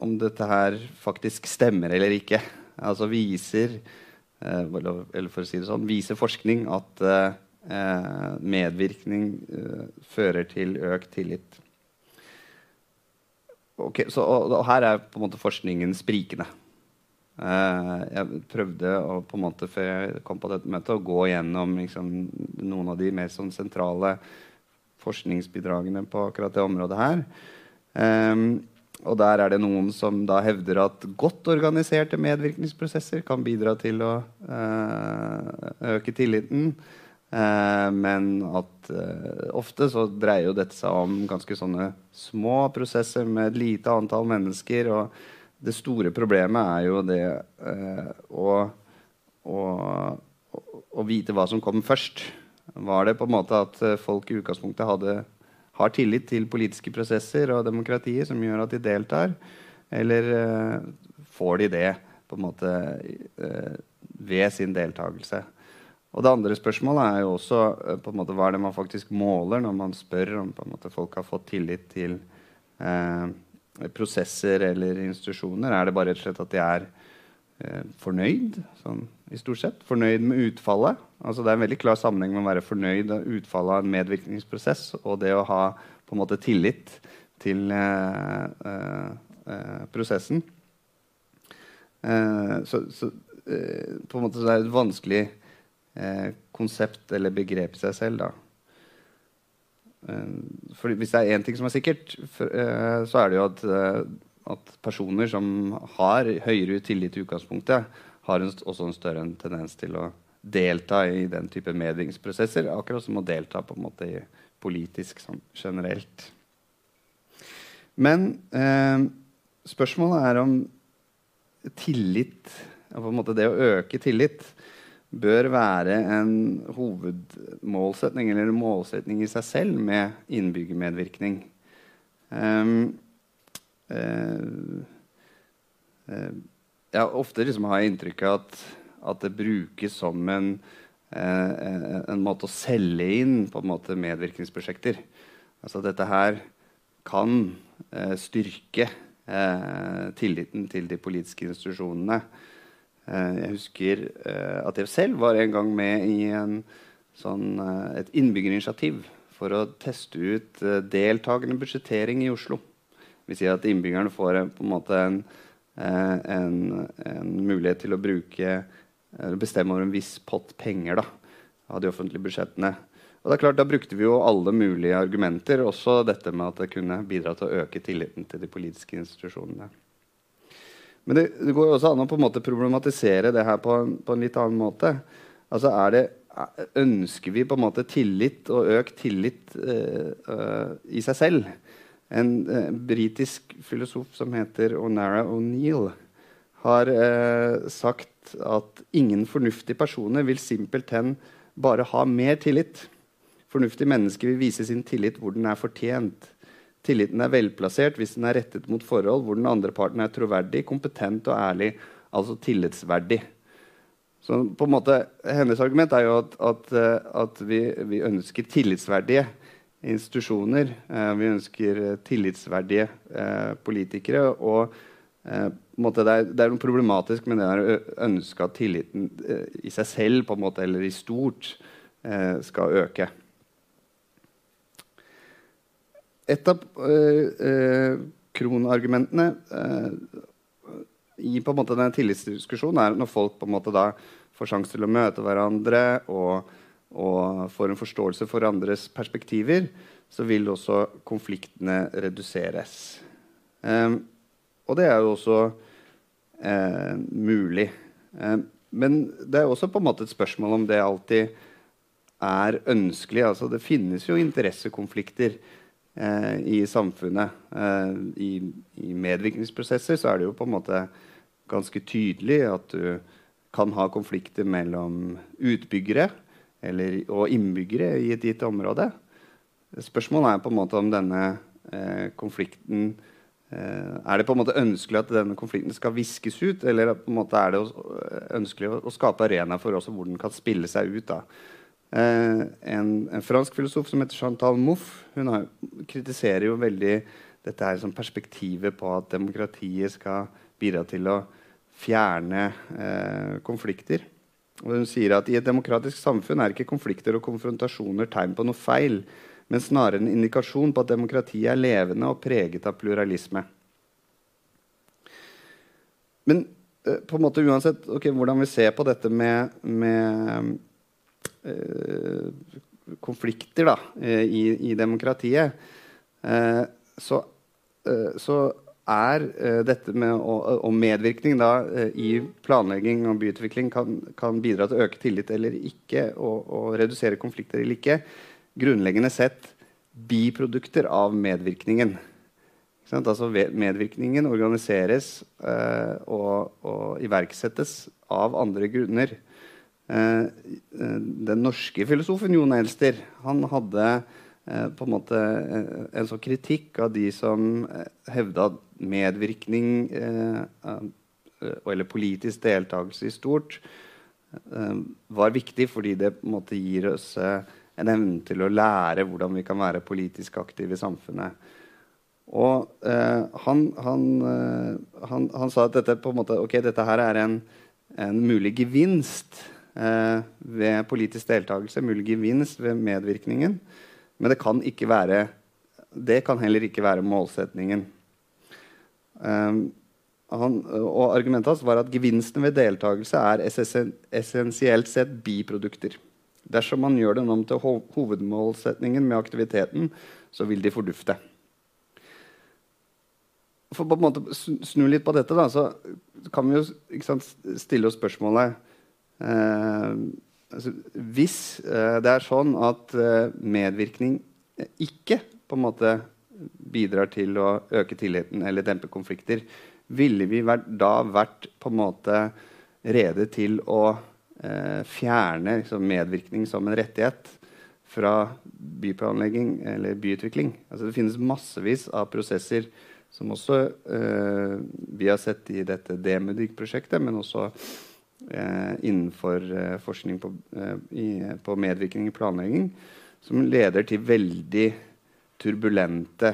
Speaker 4: om dette her faktisk stemmer eller ikke. Altså viser eh, eller for å si det sånn, viser forskning at eh, medvirkning eh, fører til økt tillit. Okay, så, og, og, her er på en måte forskningen sprikende. Uh, jeg prøvde å, på en måte før jeg kom på dette møtet, å gå gjennom liksom, noen av de mer sånn, sentrale forskningsbidragene på akkurat det området her. Um, og der er det noen som da hevder at godt organiserte medvirkningsprosesser kan bidra til å uh, øke tilliten. Eh, men at eh, ofte så dreier jo dette seg om ganske sånne små prosesser med et lite antall mennesker. Og det store problemet er jo det eh, å, å, å, vite hva som kom først. Var det på en måte at folk i utgangspunktet hadde, har tillit til politiske prosesser og demokratiet som gjør at de deltar? Eller får de det på en måte ved sin deltakelse? Og det andre spørsmålet er jo også eh, på en måte, hva er det man faktisk måler når man spør om på en måte, folk har fått tillit til eh, prosesser eller institusjoner. Er det bare rett og slett at de er eh, fornøyd sånn, i stort sett? Fornøyd med utfallet? Altså, det er en veldig klar sammenheng med å være fornøyd med utfallet av en medvirkningsprosess og det å ha på en måte tillit til eh, eh, eh prosessen. så, så på en måte så er det et vanskelig konsept eller begrep i seg selv. da. Eh, for hvis det er én ting som er sikkert, eh, så er det jo at, eh, at, personer som har høyere tillit i utgangspunktet, har en, også en større tendens til å delta i den type medvingsprosesser, akkurat som å delta på en måte i politisk sånn, generelt. Men eh, spørsmålet er om tillit, på en måte det å øke tillit, bør være en hovedmålsetning eller målsetning i seg selv med innbyggermedvirkning. Um, uh, uh, ja, ofte liksom har jeg inntrykk av at, at, det brukes som en, uh, en måte å selge inn på en måte medvirkningsprosjekter. Altså dette her kan styrke tilliten til de politiske institusjonene. Eh, jeg husker eh, at jeg selv var en gang med i en, sånn, eh, et innbyggerinitiativ for å teste ut deltakende budsjettering i Oslo. Vi sier at innbyggerne får en en, en, en mulighet til å bruke bestemme over en viss pott penger da, av de offentlige budsjettene. Og det er klart, Da brukte vi jo alle mulige argumenter, også dette med at det kunne bidra til å øke tilliten til de politiske institusjonene. Men det, det, går jo også an å på en måte problematisere det her på en, på en litt annen måte. Altså det, Ønsker vi på en måte tillit og økt tillit uh, uh, i seg selv? En uh, britisk filosof som heter Onara O'Neill, har sagt at ingen fornuftige personer vil simpelthen bare ha mer tillit. Fornuftige mennesker vil vise sin tillit hvor den er fortjent. Tilliten er velplassert hvis den er rettet mot forhold hvor den andre parten er troverdig, kompetent og ærlig, altså tillitsverdig. Så på en måte, Hennes argument er jo at, at, eh, at vi, vi, ønsker tillitsverdige institusjoner. Eh, vi ønsker tillitsverdige eh, politikere. Og eh, måte, det, er, det, er, noe problematisk med det å ønske at tilliten eh, i seg selv måte, eller i stort eh, skal øke. Et av eh, eh, kronargumentene i på en måte denne tillitsdiskusjonen er når folk på en måte da får sjanse til å møte hverandre og, og får en forståelse for andres perspektiver, så vil også konfliktene reduseres. Um, og det er jo også eh, mulig. Eh, men det er også på en måte et spørsmål om det alltid er ønskelig. Altså, det finnes jo interessekonflikter eh, i samfunnet. Eh, i, I, medvirkningsprosesser så er det jo på en måte ganske tydelig at du kan ha konflikter mellom utbyggere eller, og innbyggere i et gitt område. Spørsmålet er på en måte om denne eh, konflikten Eh, er det på en måte ønskelig at denne konflikten skal viskes ut, eller på en måte er det ønskelig å, skape arena for også hvor den kan spille seg ut? da? Eh, en, en, fransk filosof som heter Chantal Mouffe, hun har, kritiserer jo veldig dette her som perspektivet på at demokratiet skal bidra til å fjerne eh, konflikter. Og hun sier at i et demokratisk samfunn er ikke konflikter og konfrontasjoner tegn på noe feil men snarere en indikasjon på at demokratiet er levende og preget av pluralisme. Men eh, på en måte uansett okay, hvordan vi ser på dette med, med konflikter da, uh, i, i, demokratiet, så, så, er dette med å, og medvirkning da, i planlegging og byutvikling kan, kan, bidra til å øke tillit eller ikke, og, og redusere konflikter eller ikke grunnleggende sett biprodukter av medvirkningen. Altså medvirkningen organiseres eh, og, og, iverksettes av andre grunner. Eh, eh den norske filosofen Jon Elster han hadde eh, på en måte en sånn kritikk av de som hevda at medvirkning eller politisk deltakelse i stort var viktig fordi det på en måte gir oss en evne til å lære hvordan vi kan være politisk aktive i samfunnet. Og han, han, han, han, sa at dette, på en måte, okay, dette her er en, en mulig gevinst ved politisk deltakelse, mulig gevinst ved medvirkningen. Men det kan, ikke være, det kan heller ikke være målsetningen. Um, han, og argumentet hans var at gevinsten ved deltakelse er essensielt sett biprodukter. Dersom man gjør den om til hovedmålsetningen med aktiviteten, så vil de fordufte. For å snu litt på dette, da, så kan vi jo sant, stille oss spørsmålet eh, altså, Hvis eh, det er sånn at eh, medvirkning ikke på en måte bidrar til å øke tilliten eller dempe konflikter, ville vi da vært på en måte rede til å eh, fjerne liksom, medvirkning som en rettighet fra byplanlegging eller byutvikling. Altså, det finnes massevis av prosesser som også eh, vi har sett i dette DMUDIG-prosjektet, men også eh, innenfor eh, forskning på, eh, i, på, medvirkning i planlegging, som leder til veldig turbulente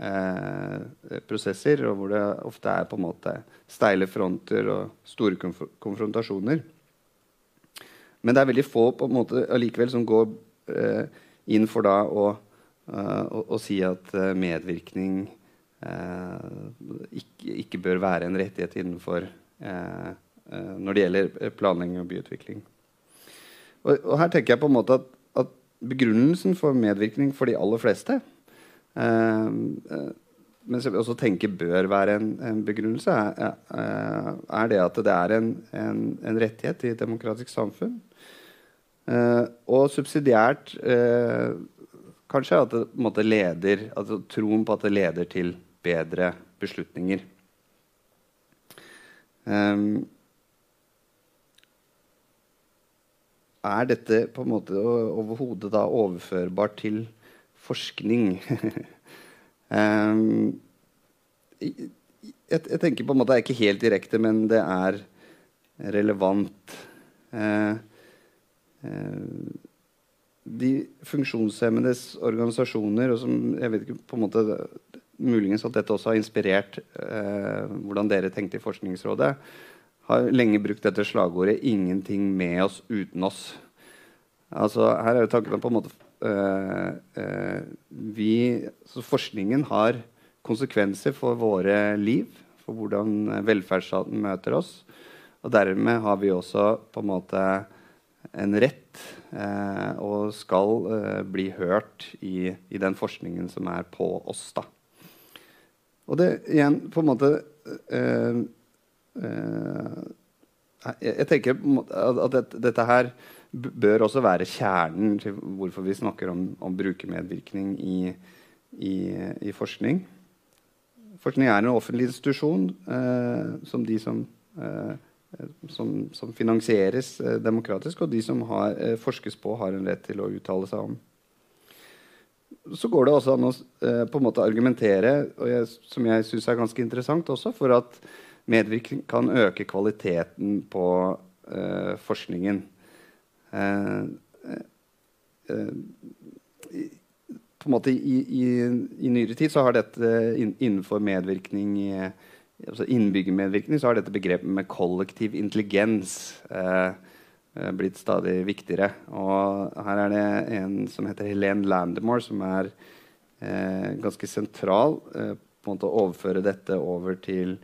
Speaker 4: eh, prosesser, og hvor det ofte er på en måte steile fronter og store konf konfrontasjoner. Men det er veldig få på en måte allikevel som går eh, inn for da å, å, å si at medvirkning uh, ikke, ikke, bør være en rettighet innenfor når det gjelder planlegging og byutvikling. Og, og, her tenker jeg på en måte at, at begrunnelsen for medvirkning for de aller fleste men som jeg også tenker bør være en, en begrunnelse, er, er, det at det er en, en, en rettighet i et demokratisk samfunn Eh, og subsidiært eh, kanskje at det måte, leder altså troen på at det leder til bedre beslutninger. Um, er dette på en måte overhodet da overførbart til forskning? um, jeg, jeg, tenker på en måte det er ikke helt direkte, men det er relevant. Uh, uh, de funksjonshemmedes organisasjoner og som, jeg vet ikke, på en måte, muligens at dette også har inspirert uh, hvordan dere tenkte i Forskningsrådet, har lenge brukt dette slagordet 'ingenting med oss uten oss'. Altså, her er jo tanken på en måte øh, øh, vi, Forskningen har konsekvenser for våre liv, for hvordan velferdsstaten møter oss. Og dermed har vi også på en måte en rett eh, og skal bli hørt i, i, den forskningen som er på oss. da. Og det igjen på en måte jeg, jeg, tenker at, dette her bør også være kjernen til hvorfor vi snakker om, om brukermedvirkning i, i, i, forskning. Forskning er en offentlig institusjon eh, som de som, eh, som, som finansieres eh, demokratisk, og de som har, eh, forskes på, har en rett til å uttale seg om. Så går det også an å eh, på en måte argumentere, jeg, som jeg syns er ganske interessant også, for at medvirkning kan øke kvaliteten på uh, forskningen. Uh, eh, på en måte i, i, i, nyere tid så har dette innenfor medvirkning altså innbyggermedvirkning så har dette begrepet med kollektiv intelligens blitt stadig viktigere. Og her er det en som heter Helene Landemore, som er eh, ganske sentral eh, på en måte å overføre dette over til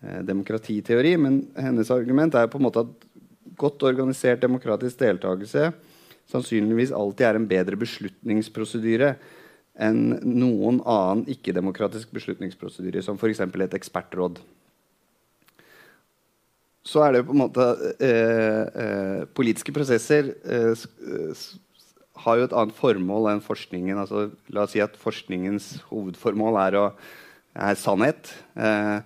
Speaker 4: demokratiteori. Men hennes argument er på en måte at godt organisert demokratisk deltakelse sannsynligvis alltid er en bedre beslutningsprosedyre enn noen annen ikke-demokratisk beslutningsprosedyre, som f.eks. et ekspertråd. Så er det på en måte eh, eh, Politiske prosesser eh, har jo et annet formål enn forskningen. Altså, la oss si at forskningens hovedformål er, å, er sannhet. Eh,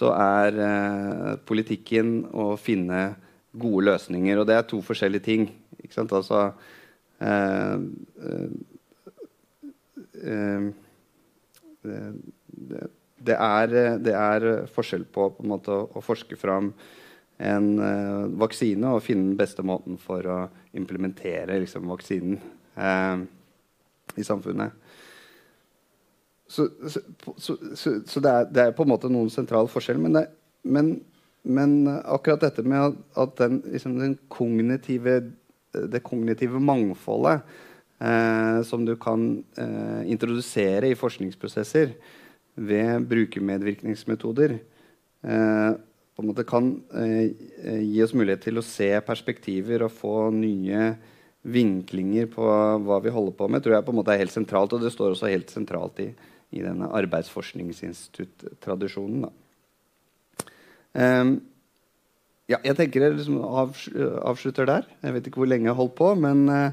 Speaker 4: så er eh, politikken å finne gode løsninger. Og det er to forskjellige ting. Ikke sant? Altså eh, eh, eh det, er, det, er, forskjell på, på måte, å, å, forske fram en uh, vaksine og finne den beste måten for å implementere liksom, vaksinen uh, i samfunnet. Så, så, så, så det, er, det, er, på en måte noen sentral forskjell. Men, det, men men akkurat dette med at den, liksom den kognitive, det kognitive mangfoldet eh, som du kan eh, introdusere i forskningsprosesser ved brukermedvirkningsmetoder, eh, på en måte kan eh, gi oss mulighet til å se perspektiver og få nye vinklinger på hva vi holder på med, tror jeg på en måte er helt sentralt. Og det står også helt sentralt i, i denne arbeidsforskningsinstitutt-tradisjonen. Um, ja, jeg tenker jeg liksom avslutter der. Jeg vet ikke hvor lenge jeg holdt på. Men uh,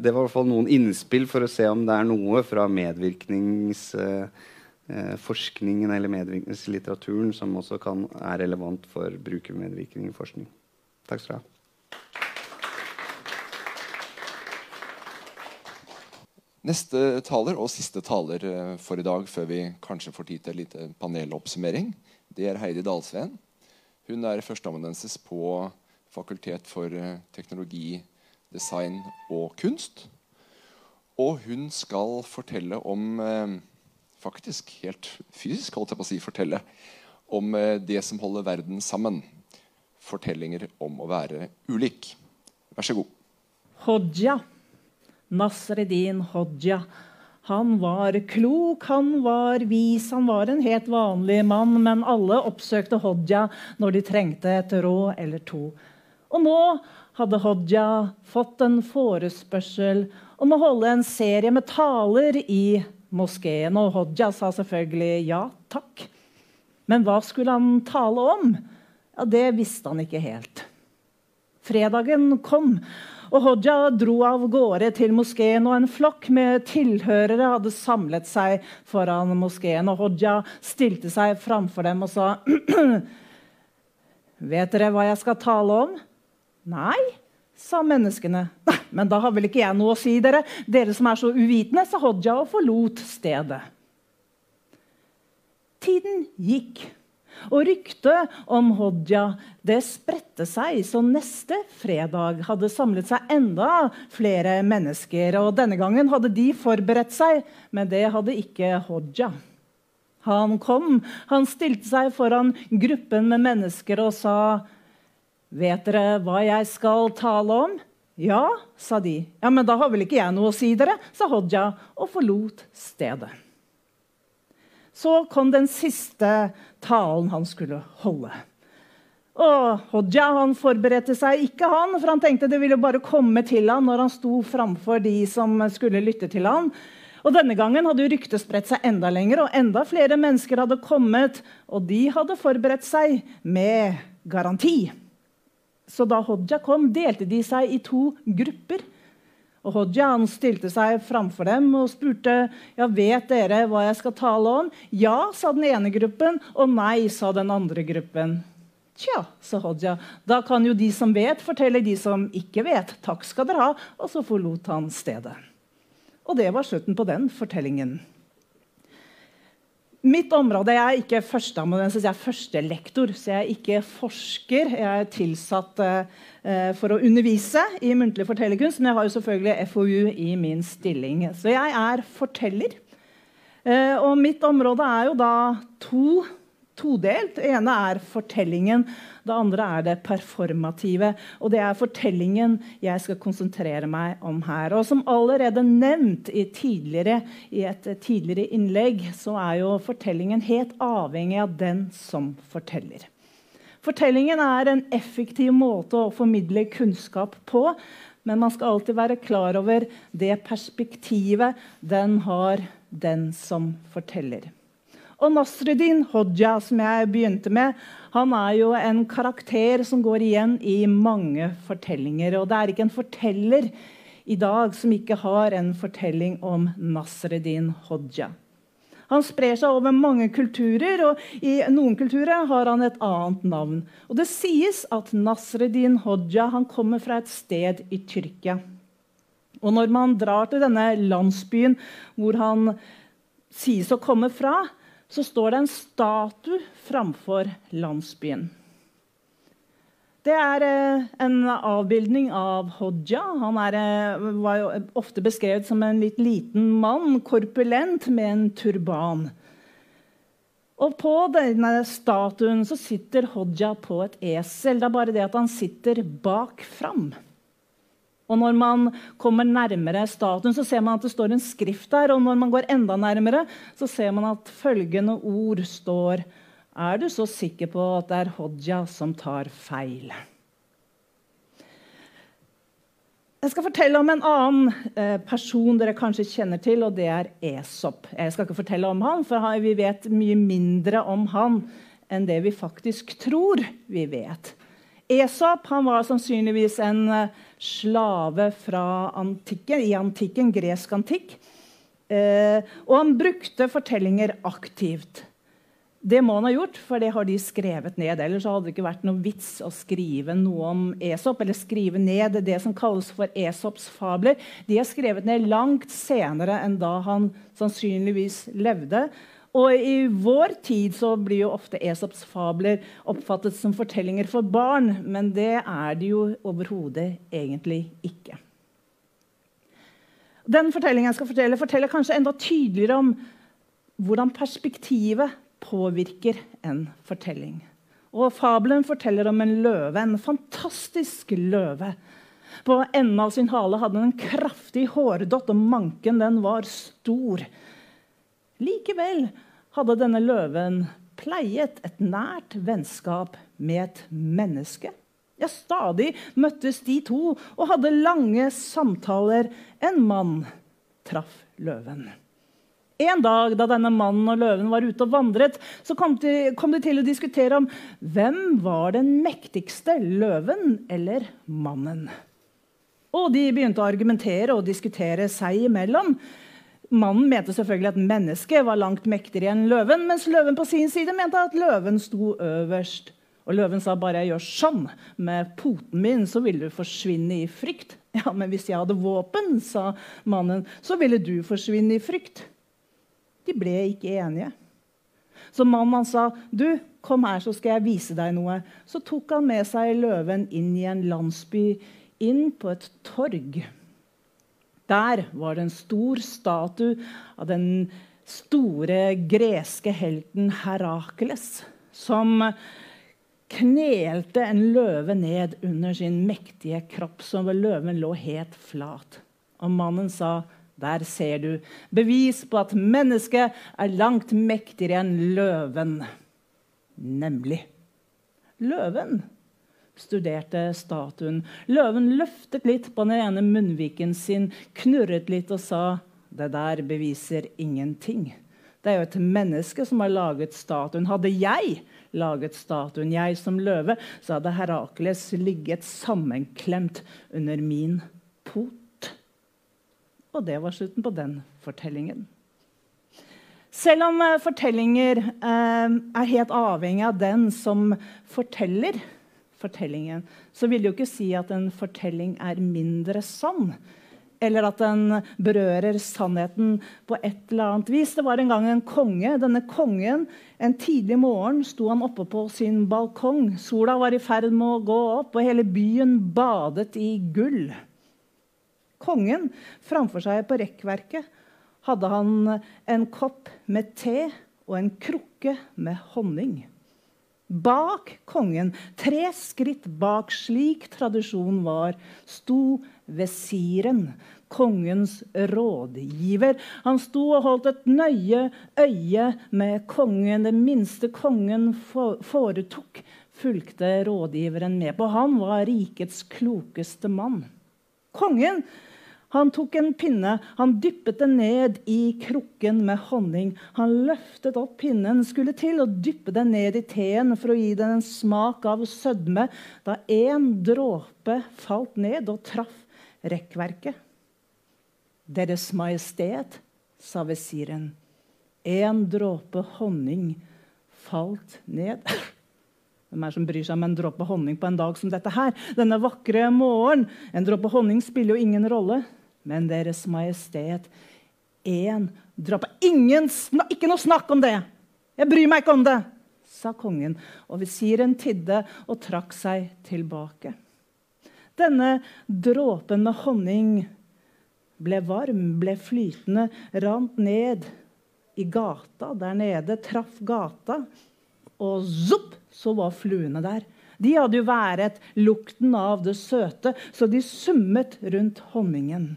Speaker 4: det var i hvert fall noen innspill for å se om det er noe fra medvirkningsforskningen uh, eller medvirkningslitteraturen som også kan, er relevant for brukermedvirkning i forskning. Takk skal du ha.
Speaker 1: Neste taler og siste taler for i dag, før vi kanskje får tid til en liten paneloppsummering, det er Heidi Dalsveen. Hun er førsteamanuensis på Fakultet for eh, teknologi, design og kunst. Og hun skal fortelle om eh, Faktisk helt fysisk, holdt jeg på å si. Fortelle om eh, det som holder verden sammen. Fortellinger om å være ulik. Vær så god.
Speaker 5: Hodja. Nasreddin Hodja han var klok, han var vis, han var en helt vanlig mann, men alle oppsøkte Hodja når de trengte et råd eller to. Og nå hadde Hodja fått en forespørsel om å holde en serie med taler i moskeen, og Hodja sa selvfølgelig ja takk. Men hva skulle han tale om? Ja, Det visste han ikke helt. Fredagen kom, og Hodja dro av gårde til moskeen, og en flokk med tilhørere hadde samlet seg foran moskeen. Og Hodja stilte seg framfor dem og sa Vet dere hva jeg skal tale om? Nei, sa menneskene. Nei, men da har vel ikke jeg noe å si, dere, dere som er så uvitende, sa Hodja og forlot stedet. Tiden gikk. Og ryktet om Hodja det spredte seg, så neste fredag hadde samlet seg enda flere mennesker. Og denne gangen hadde de forberedt seg, men det hadde ikke Hodja. Han kom, han stilte seg foran gruppen med mennesker og sa, 'Vet dere hva jeg skal tale om?' 'Ja', sa de. 'Ja, men da har vel ikke jeg noe å si dere', sa Hodja og forlot stedet. Så kom den siste talen han skulle holde. Og Hodja han forberedte seg ikke, han, for han tenkte det ville bare komme til han når han sto framfor de som skulle lytte til han. Og Denne gangen hadde ryktet spredt seg enda lenger, og enda flere mennesker hadde kommet. Og de hadde forberedt seg med garanti. Så da Hodja kom, delte de seg i to grupper. Og Hodja stilte seg framfor dem og spurte ja, vet dere hva jeg skal tale om. Ja, sa den ene gruppen, og nei, sa den andre gruppen. Tja, sa Hodja, da kan jo de som vet, fortelle de som ikke vet. Takk skal dere ha. Og så forlot han stedet. Og det var slutten på den fortellingen. Mitt område Jeg er ikke førsteamanuensis, jeg er førstelektor. Så jeg er ikke forsker. Jeg er tilsatt uh, for å undervise i muntlig fortellerkunst. Men jeg har jo selvfølgelig FoU i min stilling. Så jeg er forteller. Uh, og mitt område er jo da to todelt. Det ene er fortellingen, det andre er det performative. Og det er fortellingen jeg skal konsentrere meg om her. Og som allerede nevnt i, i et tidligere innlegg, så er jo fortellingen helt avhengig av den som forteller. Fortellingen er en effektiv måte å formidle kunnskap på. Men man skal alltid være klar over det perspektivet den har, den som forteller. Og Nasruddin Hodja, som jeg begynte med, han er jo en karakter som går igjen i mange fortellinger. Og det er ikke en forteller i dag som ikke har en fortelling om Nasruddin Hodja. Han sprer seg over mange kulturer, og i noen kulturer har han et annet navn. Og Det sies at Nasreddin Hodja kommer fra et sted i Tyrkia. Og Når man drar til denne landsbyen hvor han sies å komme fra, så står det en statue framfor landsbyen. Det er eh, en avbildning av Hodja. Han er, eh, var ofte beskrevet som en litt liten mann, korpulent, med en turban. Og På denne statuen sitter Hodja på et esel. Det er bare det at han sitter bak fram. Og når man kommer nærmere statuen, så ser man at det står en skrift der. Og når man går enda nærmere, så ser man at følgende ord står Er du så sikker på at det er Hodja som tar feil? Jeg skal fortelle om en annen eh, person dere kanskje kjenner til, og det er Esop. Jeg skal ikke fortelle om han, for vi vet mye mindre om han enn det vi faktisk tror vi vet. Esop var sannsynligvis en eh, slave fra antikken, i antikken, gresk antikk. Eh, og han brukte fortellinger aktivt. Det må han ha gjort, for det har de skrevet ned. Ellers hadde det ikke vært noe vits å skrive noe om Esop, eller skrive ned det som kalles for Esops fabler. De er skrevet ned langt senere enn da han sannsynligvis levde. Og I vår tid så blir jo ofte Esops fabler oppfattet som fortellinger for barn, men det er de jo overhodet egentlig ikke. Den fortellingen jeg skal fortelle, forteller kanskje enda tydeligere om hvordan perspektivet påvirker en fortelling. Og Fabelen forteller om en løve, en fantastisk løve. På enden av sin hale hadde den en kraftig hårdott, og manken den var stor. Likevel hadde denne løven pleiet et nært vennskap med et menneske. Ja, stadig møttes de to og hadde lange samtaler. En mann traff løven. En dag da denne mannen og løven var ute og vandret, så kom de, kom de til å diskutere om hvem var den mektigste, løven eller mannen. Og de begynte å argumentere og diskutere seg imellom. Mannen mente selvfølgelig at mennesket var langt mektigere enn løven, mens løven på sin side mente at løven sto øverst. Og løven sa bare jeg gjør sånn med poten min, så vil du forsvinne i frykt. Ja, men hvis jeg hadde våpen, sa mannen, så ville du forsvinne i frykt. De ble ikke enige. Så mannen sa, 'Du, kom her, så skal jeg vise deg noe.' Så tok han med seg løven inn i en landsby, inn på et torg. Der var det en stor statue av den store greske helten Herakles, som knelte en løve ned under sin mektige kropp, så løven lå helt flat. Og mannen sa, 'Der ser du bevis på at mennesket er langt mektigere enn løven.' Nemlig. Løven studerte statuen. Løven løftet litt på den ene munnviken sin, knurret litt og sa, 'Det der beviser ingenting.' Det er jo et menneske som har laget statuen. Hadde jeg laget statuen, jeg som løve, så hadde Herakles ligget sammenklemt under min pot. Og det var slutten på den fortellingen. Selv om uh, fortellinger eh, er helt avhengig av den som forteller fortellingen, så vil det jo ikke si at en fortelling er mindre sann eller at den berører sannheten på et eller annet vis. Det var en gang en konge. Denne kongen, En tidlig morgen sto han oppe på sin balkong. Sola var i ferd med å gå opp, og hele byen badet i gull. Kongen, framfor seg på rekkverket, hadde han en kopp med te og en krukke med honning. Bak kongen, tre skritt bak, slik tradisjonen var, sto vesiren, kongens rådgiver. Han sto og holdt et nøye øye med kongen. Det minste kongen foretok, fulgte rådgiveren med på. Han var rikets klokeste mann. Kongen han tok en pinne, han dyppet den ned i krukken med honning. Han løftet opp pinnen, skulle til å dyppe den ned i teen for å gi den en smak av sødme, da én dråpe falt ned og traff rekkverket. Deres Majestet, sa visiren, en dråpe honning falt ned. Hvem er som bryr seg om en dråpe honning på en dag som dette her? Denne vakre morgen. En dråpe honning spiller jo ingen rolle. Men Deres Majestet, én dråpe Ingen, Ikke noe snakk om det! Jeg bryr meg ikke om det! sa kongen, og visiren tidde og trakk seg tilbake. Denne dråpen med honning ble varm, ble flytende, rant ned i gata der nede, traff gata, og zopp, så var fluene der. De hadde jo været lukten av det søte, så de summet rundt honningen.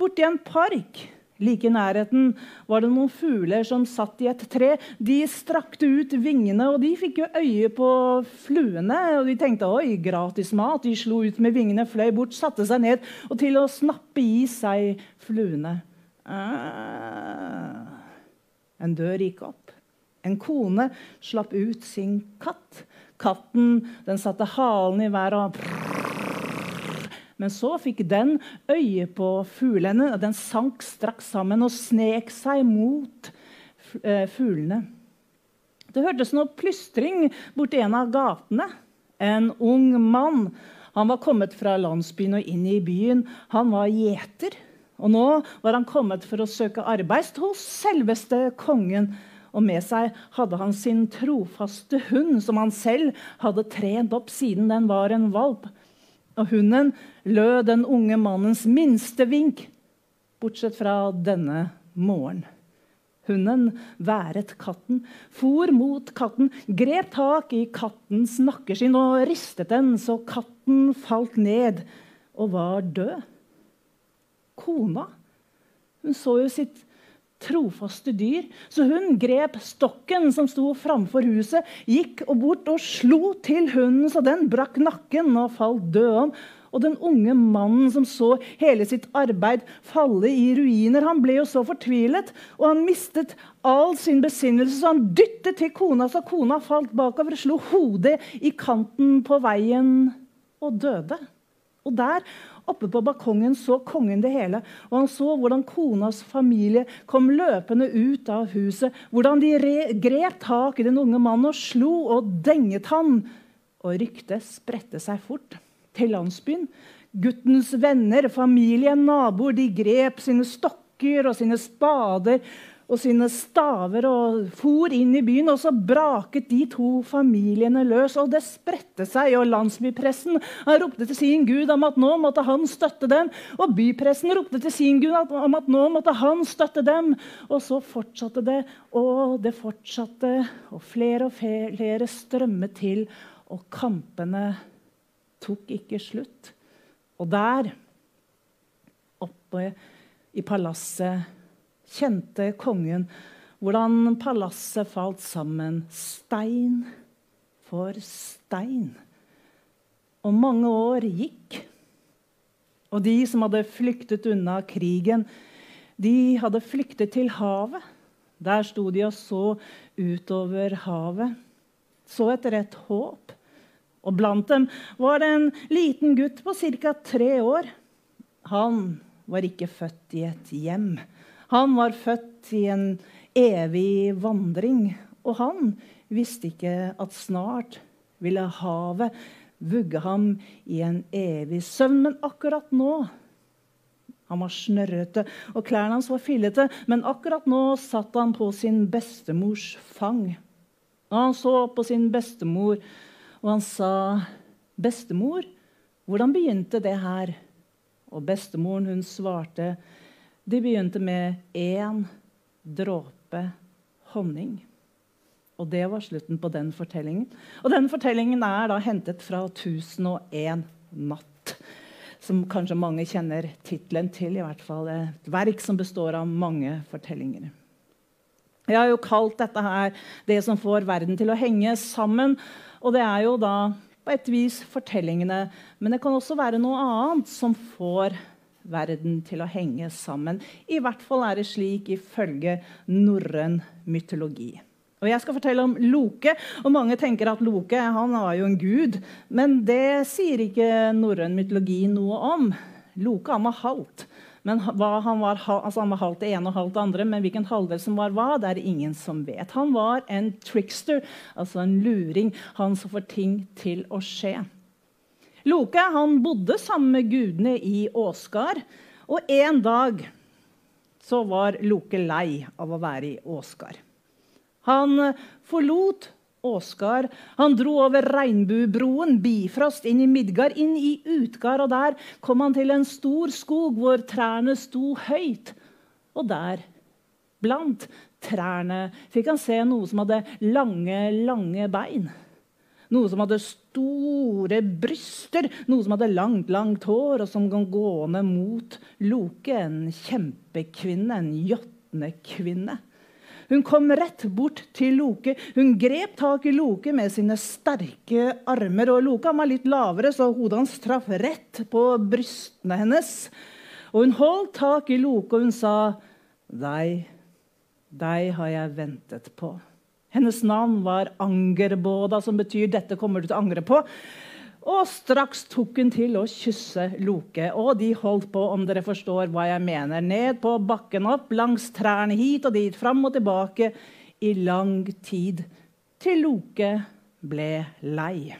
Speaker 5: Borti en park like i nærheten var det noen fugler som satt i et tre. De strakte ut vingene, og de fikk jo øye på fluene. og De tenkte oi, gratis mat. De slo ut med vingene, fløy bort, satte seg ned og til å snappe i seg fluene. Ah. En dør gikk opp. En kone slapp ut sin katt. Katten den satte halen i været og men så fikk den øye på fuglene, og den sank straks sammen og snek seg mot eh, fuglene. Det hørtes noe plystring borti en av gatene. En ung mann. Han var kommet fra landsbyen og inn i byen. Han var gjeter. Og nå var han kommet for å søke arbeid hos selveste kongen. Og med seg hadde han sin trofaste hund, som han selv hadde trent opp siden den var en valp. Og hunden lød den unge mannens minste vink, bortsett fra denne morgen. Hunden været katten, for mot katten, grep tak i kattens nakkeskinn og ristet den så katten falt ned og var død. Kona hun så jo sitt trofaste dyr. Så hun grep stokken som sto framfor huset, gikk og bort og slo til hunden så den brakk nakken og falt død om. Og den unge mannen som så hele sitt arbeid falle i ruiner, han ble jo så fortvilet, og han mistet all sin besinnelse, så han dyttet til kona, så kona falt bakover, slo hodet i kanten på veien og døde. Og der Oppe på balkongen så kongen det hele, og han så hvordan konas familie kom løpende ut av huset. Hvordan de grep tak i den unge mannen og slo og denget han. Og ryktet spredte seg fort til landsbyen. Guttens venner, familie, naboer, de grep sine stokker og sine spader og sine staver og for inn i byen. Og så braket de to familiene løs, og det spredte seg. Og landsbypressen ropte til sin gud om at nå måtte han støtte dem. Og bypressen ropte til sin gud om at nå måtte han støtte dem. Og så fortsatte det, og det fortsatte, og flere og flere strømmet til, og kampene tok ikke slutt. Og der, oppe i palasset kjente kongen hvordan palasset falt sammen stein for stein. Og mange år gikk. Og de som hadde flyktet unna krigen, de hadde flyktet til havet. Der sto de og så utover havet, så etter et håp. Og blant dem var det en liten gutt på ca. tre år. Han var ikke født i et hjem. Han var født i en evig vandring, og han visste ikke at snart ville havet vugge ham i en evig søvn. Men akkurat nå Han var snørrete, og klærne hans var fillete, men akkurat nå satt han på sin bestemors fang. Og han så på sin bestemor, og han sa, 'Bestemor, hvordan begynte det her?' Og bestemoren hun svarte, de begynte med én dråpe honning. Og det var slutten på den fortellingen. Og den fortellingen er da hentet fra 1001 natt. Som kanskje mange kjenner tittelen til. i hvert fall Et verk som består av mange fortellinger. Jeg har jo kalt dette her det som får verden til å henge sammen. Og det er jo da på et vis fortellingene. Men det kan også være noe annet som får verden til å henge sammen. I hvert fall er det slik ifølge norrøn mytologi. Og Jeg skal fortelle om Loke. og Mange tenker at Loke han var jo en gud. Men det sier ikke norrøn mytologi noe om. Loke han var halvt. Men han var, altså halvt det ene og halvt det andre, men hvilken halvdel som var hva, det er det ingen som vet. Han var en trickster, altså en luring. Han som får ting til å skje. Loke han bodde sammen med gudene i Åsgard. Og en dag så var Loke lei av å være i Åsgard. Han forlot Åsgard. Han dro over regnbuebroen, Bifrost, inn i Midgard, inn i Utgard. Og der kom han til en stor skog hvor trærne sto høyt. Og der, blant trærne, fikk han se noe som hadde lange, lange bein. Noe som hadde store bryster, noe som hadde langt, langt hår, og som kom gående mot Loke, en kjempekvinne, en jotnekvinne. Hun kom rett bort til Loke. Hun grep tak i Loke med sine sterke armer. og Loke var litt lavere, så hodet hans traff rett på brystene hennes. Og Hun holdt tak i Loke, og hun sa, 'Deg, deg har jeg ventet på.' Hennes navn var Angerboda, som betyr 'dette kommer du til å angre på'. Og straks tok hun til å kysse Loke. Og de holdt på, om dere forstår hva jeg mener, ned på bakken opp, langs trærne hit og dit, fram og tilbake i lang tid. Til Loke ble lei.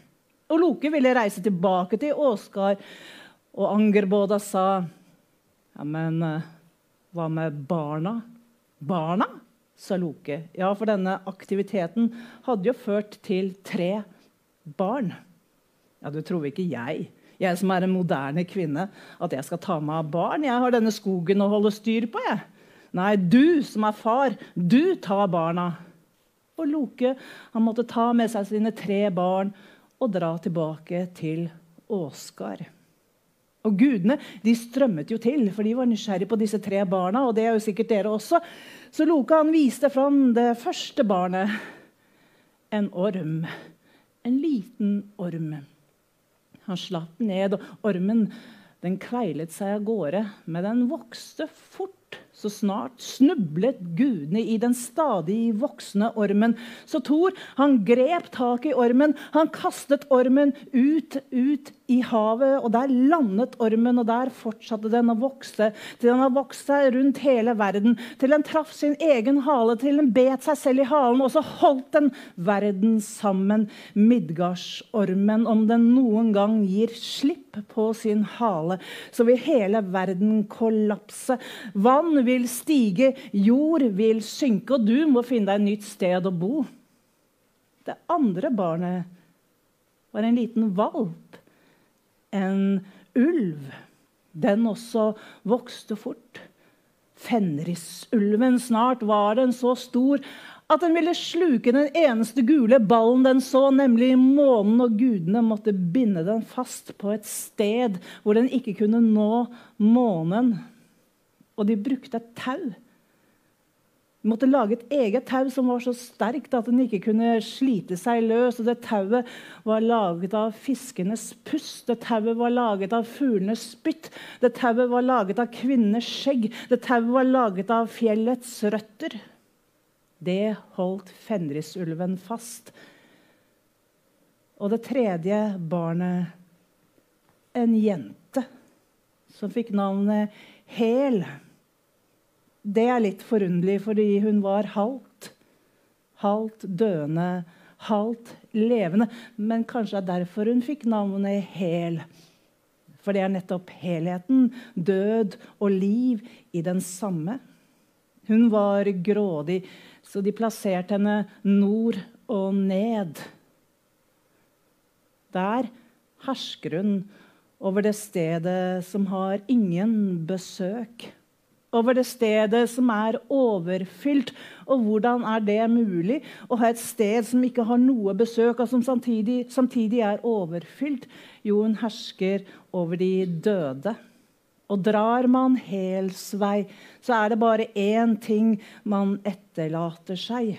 Speaker 5: Og Loke ville reise tilbake til Åsgard, og Angerboda sa Ja, men eh, hva med barna? Barna? Sa. Ja, for denne aktiviteten hadde jo ført til tre barn. Ja, du tror ikke jeg, jeg som er en moderne kvinne, at jeg skal ta meg av barn? Jeg har denne skogen å holde styr på, jeg. Nei, du som er far, du tar barna. Og Loke han måtte ta med seg sine tre barn og dra tilbake til Åsgard. Og gudene de strømmet jo til, for de var nysgjerrige på disse tre barna. og det er jo sikkert dere også. Så Loka han viste fram det første barnet. En orm. En liten orm. Han slapp ned, og ormen den kveilet seg av gårde, men den vokste fort så snart snublet gudene i den stadig voksende ormen. Så Thor han grep tak i ormen, han kastet ormen ut, ut i havet. og Der landet ormen, og der fortsatte den å vokse. Til den har vokst seg rundt hele verden, til den traff sin egen hale, til den bet seg selv i halen. Og så holdt den verden sammen, Midgardsormen. Om den noen gang gir slipp på sin hale, så vil hele verden kollapse. Vann vil vil stige, jord vil synke, og du må finne deg et nytt sted å bo. Det andre barnet var en liten valp, en ulv. Den også vokste fort. Fenrisulven. Snart var den så stor at den ville sluke den eneste gule ballen den så, nemlig månen, og gudene måtte binde den fast på et sted hvor den ikke kunne nå månen. Og de brukte et tau. De måtte lage et eget tau som var så sterkt at den ikke kunne slite seg løs. og Det tauet var laget av fiskenes pust, det tauet var laget av fuglenes spytt, det tauet var laget av kvinnenes skjegg, det tauet var laget av fjellets røtter. Det holdt Fenrisulven fast. Og det tredje barnet en jente som fikk navnet Hel. Det er litt forunderlig, fordi hun var halvt. Halvt døende, halvt levende. Men kanskje det er derfor hun fikk navnet Hel. For det er nettopp helheten, død og liv, i den samme. Hun var grådig, så de plasserte henne nord og ned. Der hersker hun over det stedet som har ingen besøk over det stedet som er overfylt. Og hvordan er det mulig å ha et sted som ikke har noe besøk, og som samtidig, samtidig er overfylt? Jo, hun hersker over de døde. Og drar man helsvei, så er det bare én ting man etterlater seg.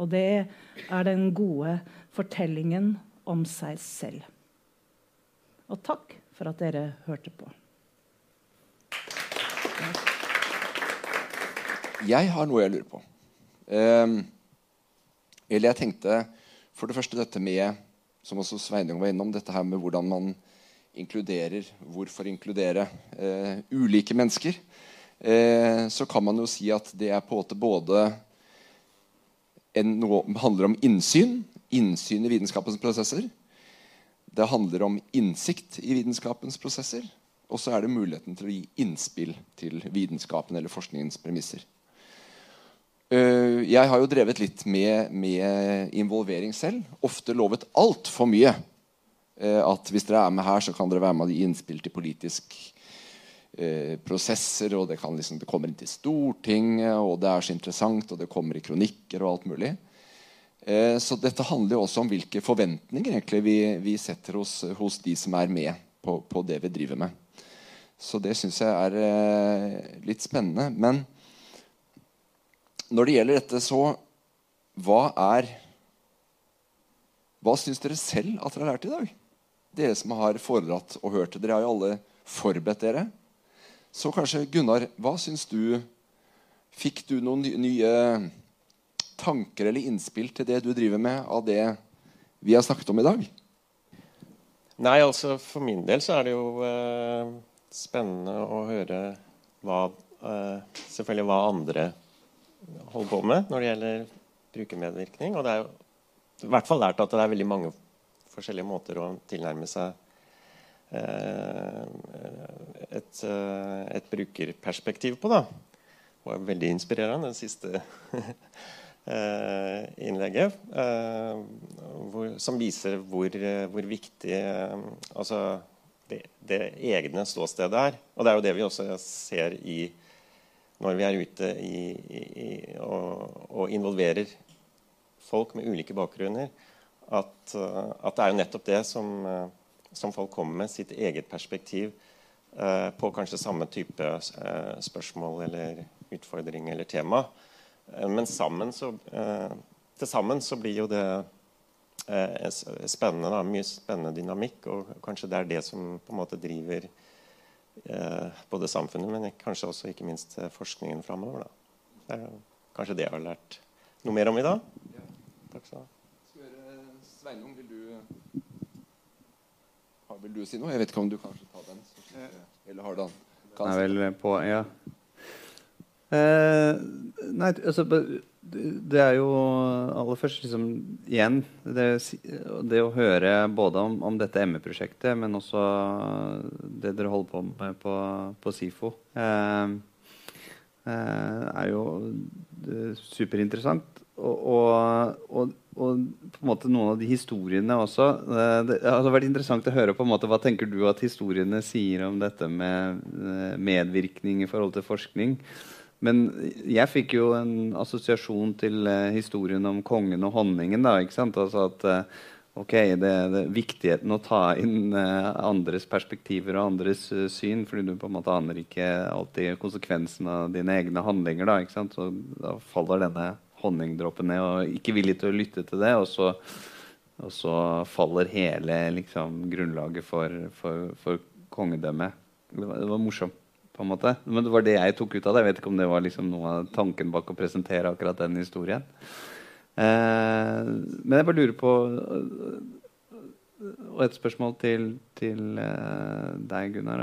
Speaker 5: Og det er den gode fortellingen om seg selv. Og takk for at dere hørte på.
Speaker 1: Jeg har noe jeg lurer på. Um, eller jeg tenkte for det første dette med som også Sveinung var innom, dette her med hvordan man inkluderer Hvorfor inkludere uh, ulike mennesker? Uh, så kan man jo si at det er på en måte både en, noe handler om innsyn. Innsyn i vitenskapens prosesser. Det handler om innsikt i vitenskapens prosesser. Og så er det muligheten til å gi innspill til vitenskapen eller forskningens premisser. Uh, jeg har jo drevet litt med, med involvering selv. Ofte lovet altfor mye. Uh, at hvis dere er med her, så kan dere være med og gi innspill til politisk uh, prosesser. og det, liksom, det, kommer inn til Stortinget, og det er så interessant, og det kommer i kronikker og alt mulig. så dette handler jo også om hvilke forventninger egentlig vi, vi setter hos, hos, de som er med på, på, det vi driver med. Så det syns jeg er litt spennende. men når det gjelder dette, så Hva er Hva syns dere selv at dere har lært i dag? Dere som har foredratt og hørt. Dere har jo alle forberedt dere. Så kanskje, Gunnar, hva syns du Fikk du noen nye tanker eller innspill til det du driver med, av det vi har snakket om i dag?
Speaker 3: Nei, altså For min del så er det jo eh, spennende å høre hva eh, Selvfølgelig hva andre holder på med når det gjelder brukermedvirkning. Og det er jo i hvert fall lært at det er veldig mange forskjellige måter å tilnærme seg eh, et, eh, et, brukerperspektiv på. da. Det var veldig inspirerende, det siste eh, innlegget. Hvor, som viser hvor, hvor viktig altså det, det, egne ståstedet er. Og det er jo det vi også ser i når vi er ute i, i, og, og, involverer folk med ulike bakgrunner, at, uh, at, det er jo nettopp det som, uh, som folk kommer med, sitt eget perspektiv uh, på kanskje samme type spørsmål eller utfordring eller tema. men sammen så, til sammen så blir jo det spennende, da, mye spennende dynamikk, og kanskje det er det som på en måte driver Eh, både samfunnet, men kanskje også ikke minst eh, forskningen framover. Det er kanskje det jeg har lært noe mer om i dag. Ja. Takk skal du ha.
Speaker 1: Sveinung, vil du, vil du si noe? Jeg vet ikke om du kanskje tar den? Eller har den?
Speaker 4: Kanskje. Nei, vel på, ja. Eh, nei, altså det er jo aller først liksom, igjen det, det, å høre både om, om dette ME-prosjektet, men også det dere holder på med på, på SIFO. Eh, eh, er jo eh, superinteressant. Og, og, og, på en måte noen av de historiene også. Eh, det har vært interessant å høre på en måte hva tenker du at historiene sier om dette med eh, medvirkning i forhold til forskning. Men jeg fikk jo en assosiasjon til eh, historien om kongen og honningen. da, ikke sant? Altså at eh, ok, det, det Viktigheten å ta inn uh, andres perspektiver og andres uh, syn, fordi du på en måte aner ikke alltid konsekvensen av dine egne handlinger. Da ikke sant? Så da faller denne honningdråpen ned, og ikke villig til å lytte til det. Og så, og så faller hele liksom, grunnlaget for, for, for kongedømmet. Det var, det var morsomt. På en måte. Men det var det jeg tok ut av det. Jeg vet ikke om det var liksom noe av tanken bak å presentere akkurat den historien. Eh, men jeg bare lurer på Og et spørsmål til, til uh, deg, Gunnar.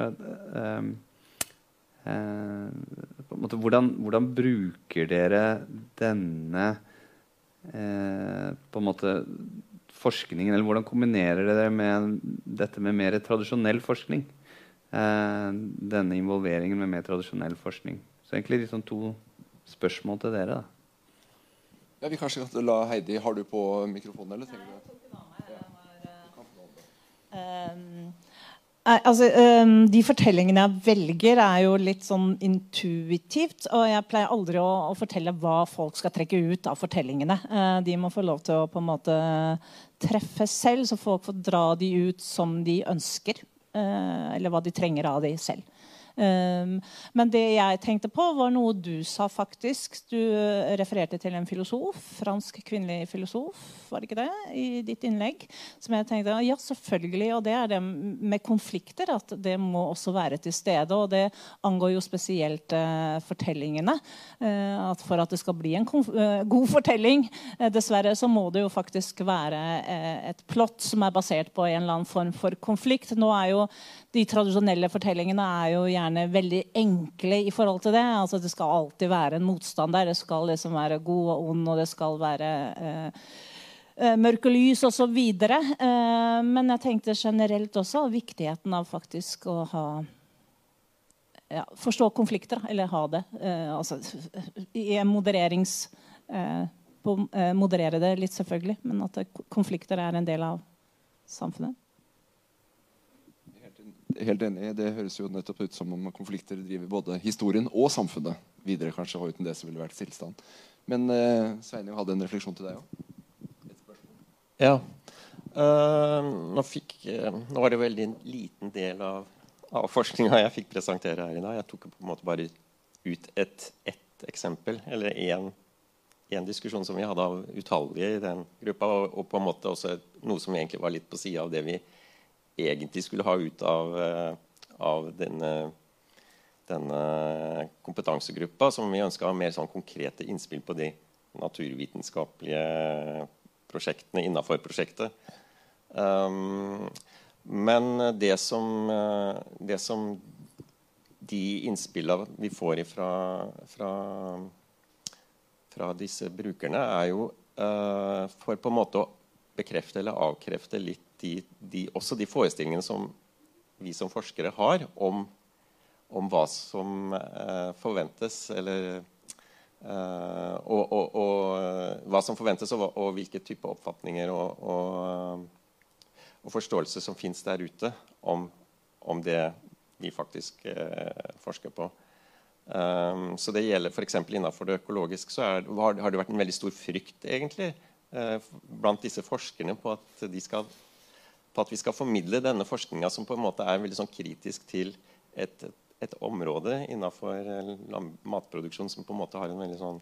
Speaker 4: Eh, på en måte, hvordan, hvordan, bruker dere denne på en måte forskningen, eller hvordan kombinerer dere med dette med mer tradisjonell forskning? Denne involveringen med mer tradisjonell forskning. Så egentlig liksom to spørsmål til dere. da.
Speaker 1: Ja, vi kanskje kan la Heidi Har du på mikrofonen, eller trenger du
Speaker 5: Um, altså, um, de fortellingene jeg velger, er jo litt sånn intuitivt. Og jeg pleier aldri å, å fortelle hva folk skal trekke ut av fortellingene. Uh, de må få lov til å på en måte treffe selv, så folk får dra de ut som de ønsker. Uh, eller hva de trenger av de selv. Um, men det jeg tenkte på, var noe du sa, faktisk. Du refererte til en filosof, fransk kvinnelig filosof, var det ikke det, i ditt innlegg? Som jeg tenkte ja, selvfølgelig. Og det er det med konflikter, at det må også være til stede. Og det angår jo spesielt uh, fortellingene. Uh, at for at det skal bli en uh, god fortelling, dessverre, så må det jo faktisk være et plott som er basert på en eller annen form for konflikt. Nå er jo de tradisjonelle fortellingene er jo gjerne veldig enkle i forhold til det. Altså Det skal alltid være en motstand der. Det skal liksom være god og ond, og det skal være eh, eh mørk og lys osv. Eh, men jeg tenkte generelt også viktigheten av faktisk å ha ja, Forstå konflikter, eller ha det. Eh, altså, I en modererings eh, eh, Moderere det litt, selvfølgelig, men at konflikter er en del av samfunnet
Speaker 1: helt enig. Det høres jo nettopp ut som om konflikter driver både historien og samfunnet videre. kanskje, og uten det så ville vært tilstand. Men uh, Sveinung hadde en refleksjon til deg òg.
Speaker 3: Ja. Uh, nå, fikk, uh, nå, var det veldig en liten del av, av forskninga jeg fikk presentere her i dag. Jeg tok på en måte bare ut et, eksempel, eller én en diskusjon som vi hadde av utallige i den gruppa, og, og, på en måte også noe som egentlig var litt på sida av det vi egentlig skulle ha ut av, eh, av denne, denne, kompetansegruppa, som vi ønska mer sånn konkrete innspill på de naturvitenskapelige prosjektene innafor prosjektet. Um, men det som, eh, det som de innspillene vi får ifra, fra, fra disse brukerne, er jo uh, for på en måte å bekrefte eller avkrefte litt de, de, også de forestillingene som vi som forskere har om, om hva som eh, forventes, eller eh, og, og, og, hva som forventes, og, og hvilke type oppfatninger og, forståelse som fins der ute om, om, det vi faktisk eh, forsker på. Um, så det gjelder f.eks. innenfor det økologiske så er, har, har, det vært en veldig stor frykt egentlig eh, blant disse forskerne på at skal på at vi skal formidle denne forskninga som på en måte er veldig sånn kritisk til et, et område innenfor eh, matproduksjon som på en måte har en veldig sånn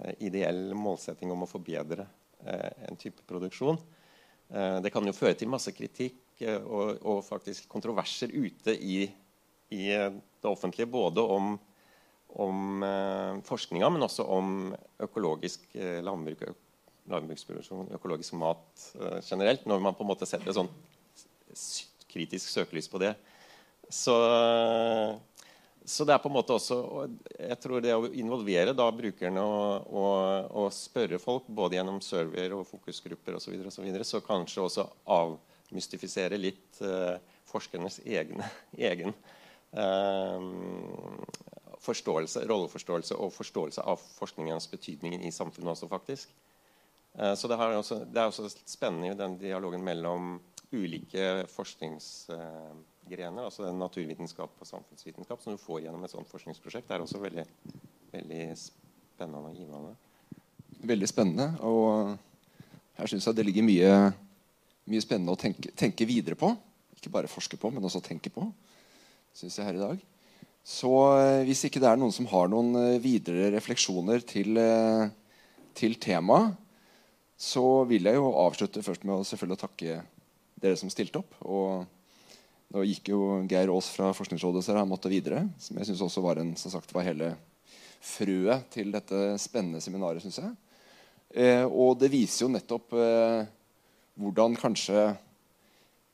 Speaker 3: eh, ideell målsetting om å forbedre eh, en type produksjon. Eh, det kan jo føre til masse kritikk eh, og, og, faktisk kontroverser ute i, i, det offentlige. Både om, om eh, forskninga, men også om økologisk landbruk landbruksproduksjon, økologisk mat uh, generelt, når man på en måte setter et sånn kritisk søkelys på det. Så, så, det er på en måte også jeg tror det å involvere da brukerne og, og, og spørre folk både gjennom server og fokusgrupper osv. Så, videre, så, så kanskje også avmystifisere litt uh, forskernes egne, egen uh, forståelse, rolleforståelse og forståelse av forskningens betydning i samfunnet også, faktisk. Eh, så det, også, det, er også spennende i den dialogen mellom ulike forskningsgrener, altså naturvitenskap og samfunnsvitenskap, som du får gjennom et sånt forskningsprosjekt. Det er også veldig, veldig spennende og givende.
Speaker 1: Veldig spennende. Og her syns jeg det ligger mye, mye spennende å tenke, tenke, videre på. Ikke bare forske på, men også tenke på. Synes jeg her i dag. Så eh, hvis ikke det er noen som har noen eh, videre refleksjoner til, til temaet, så vil jeg jo avslutte først med å selvfølgelig takke dere som stilte opp. Og nå gikk jo Geir Aas fra Forskningsrådet så han måtte videre. Som jeg synes også var, en, som sagt, var hele frøet til dette spennende seminaret, syns jeg. Eh, og det viser jo nettopp eh, hvordan kanskje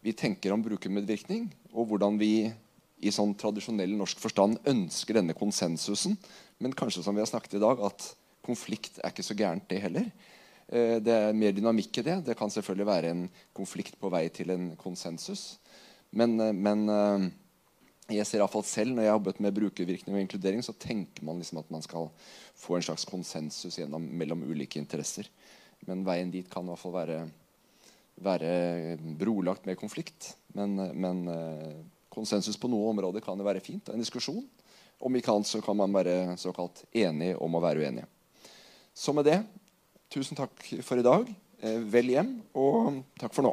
Speaker 1: vi tenker om brukermedvirkning, og hvordan vi i sånn tradisjonell norsk forstand ønsker denne konsensusen. Men kanskje som vi har snakket i dag, at konflikt er ikke så gærent, det heller. Eh, det er mer dynamikk i det. Det kan selvfølgelig være en konflikt på vei til en konsensus. Men, eh, men eh, jeg ser iallfall selv når jeg har jobbet med brukervirkning og inkludering, så tenker man liksom at man skal få en slags konsensus gjennom, mellom ulike interesser. Men veien dit kan i hvert fall være, være brolagt med konflikt. Men, men konsensus på noen områder kan jo være fint. En diskusjon. Om ikke annet så kan man være såkalt enig om å være uenig. Så med det Tusen takk for i dag. Eh, vel hjem, og takk for nå.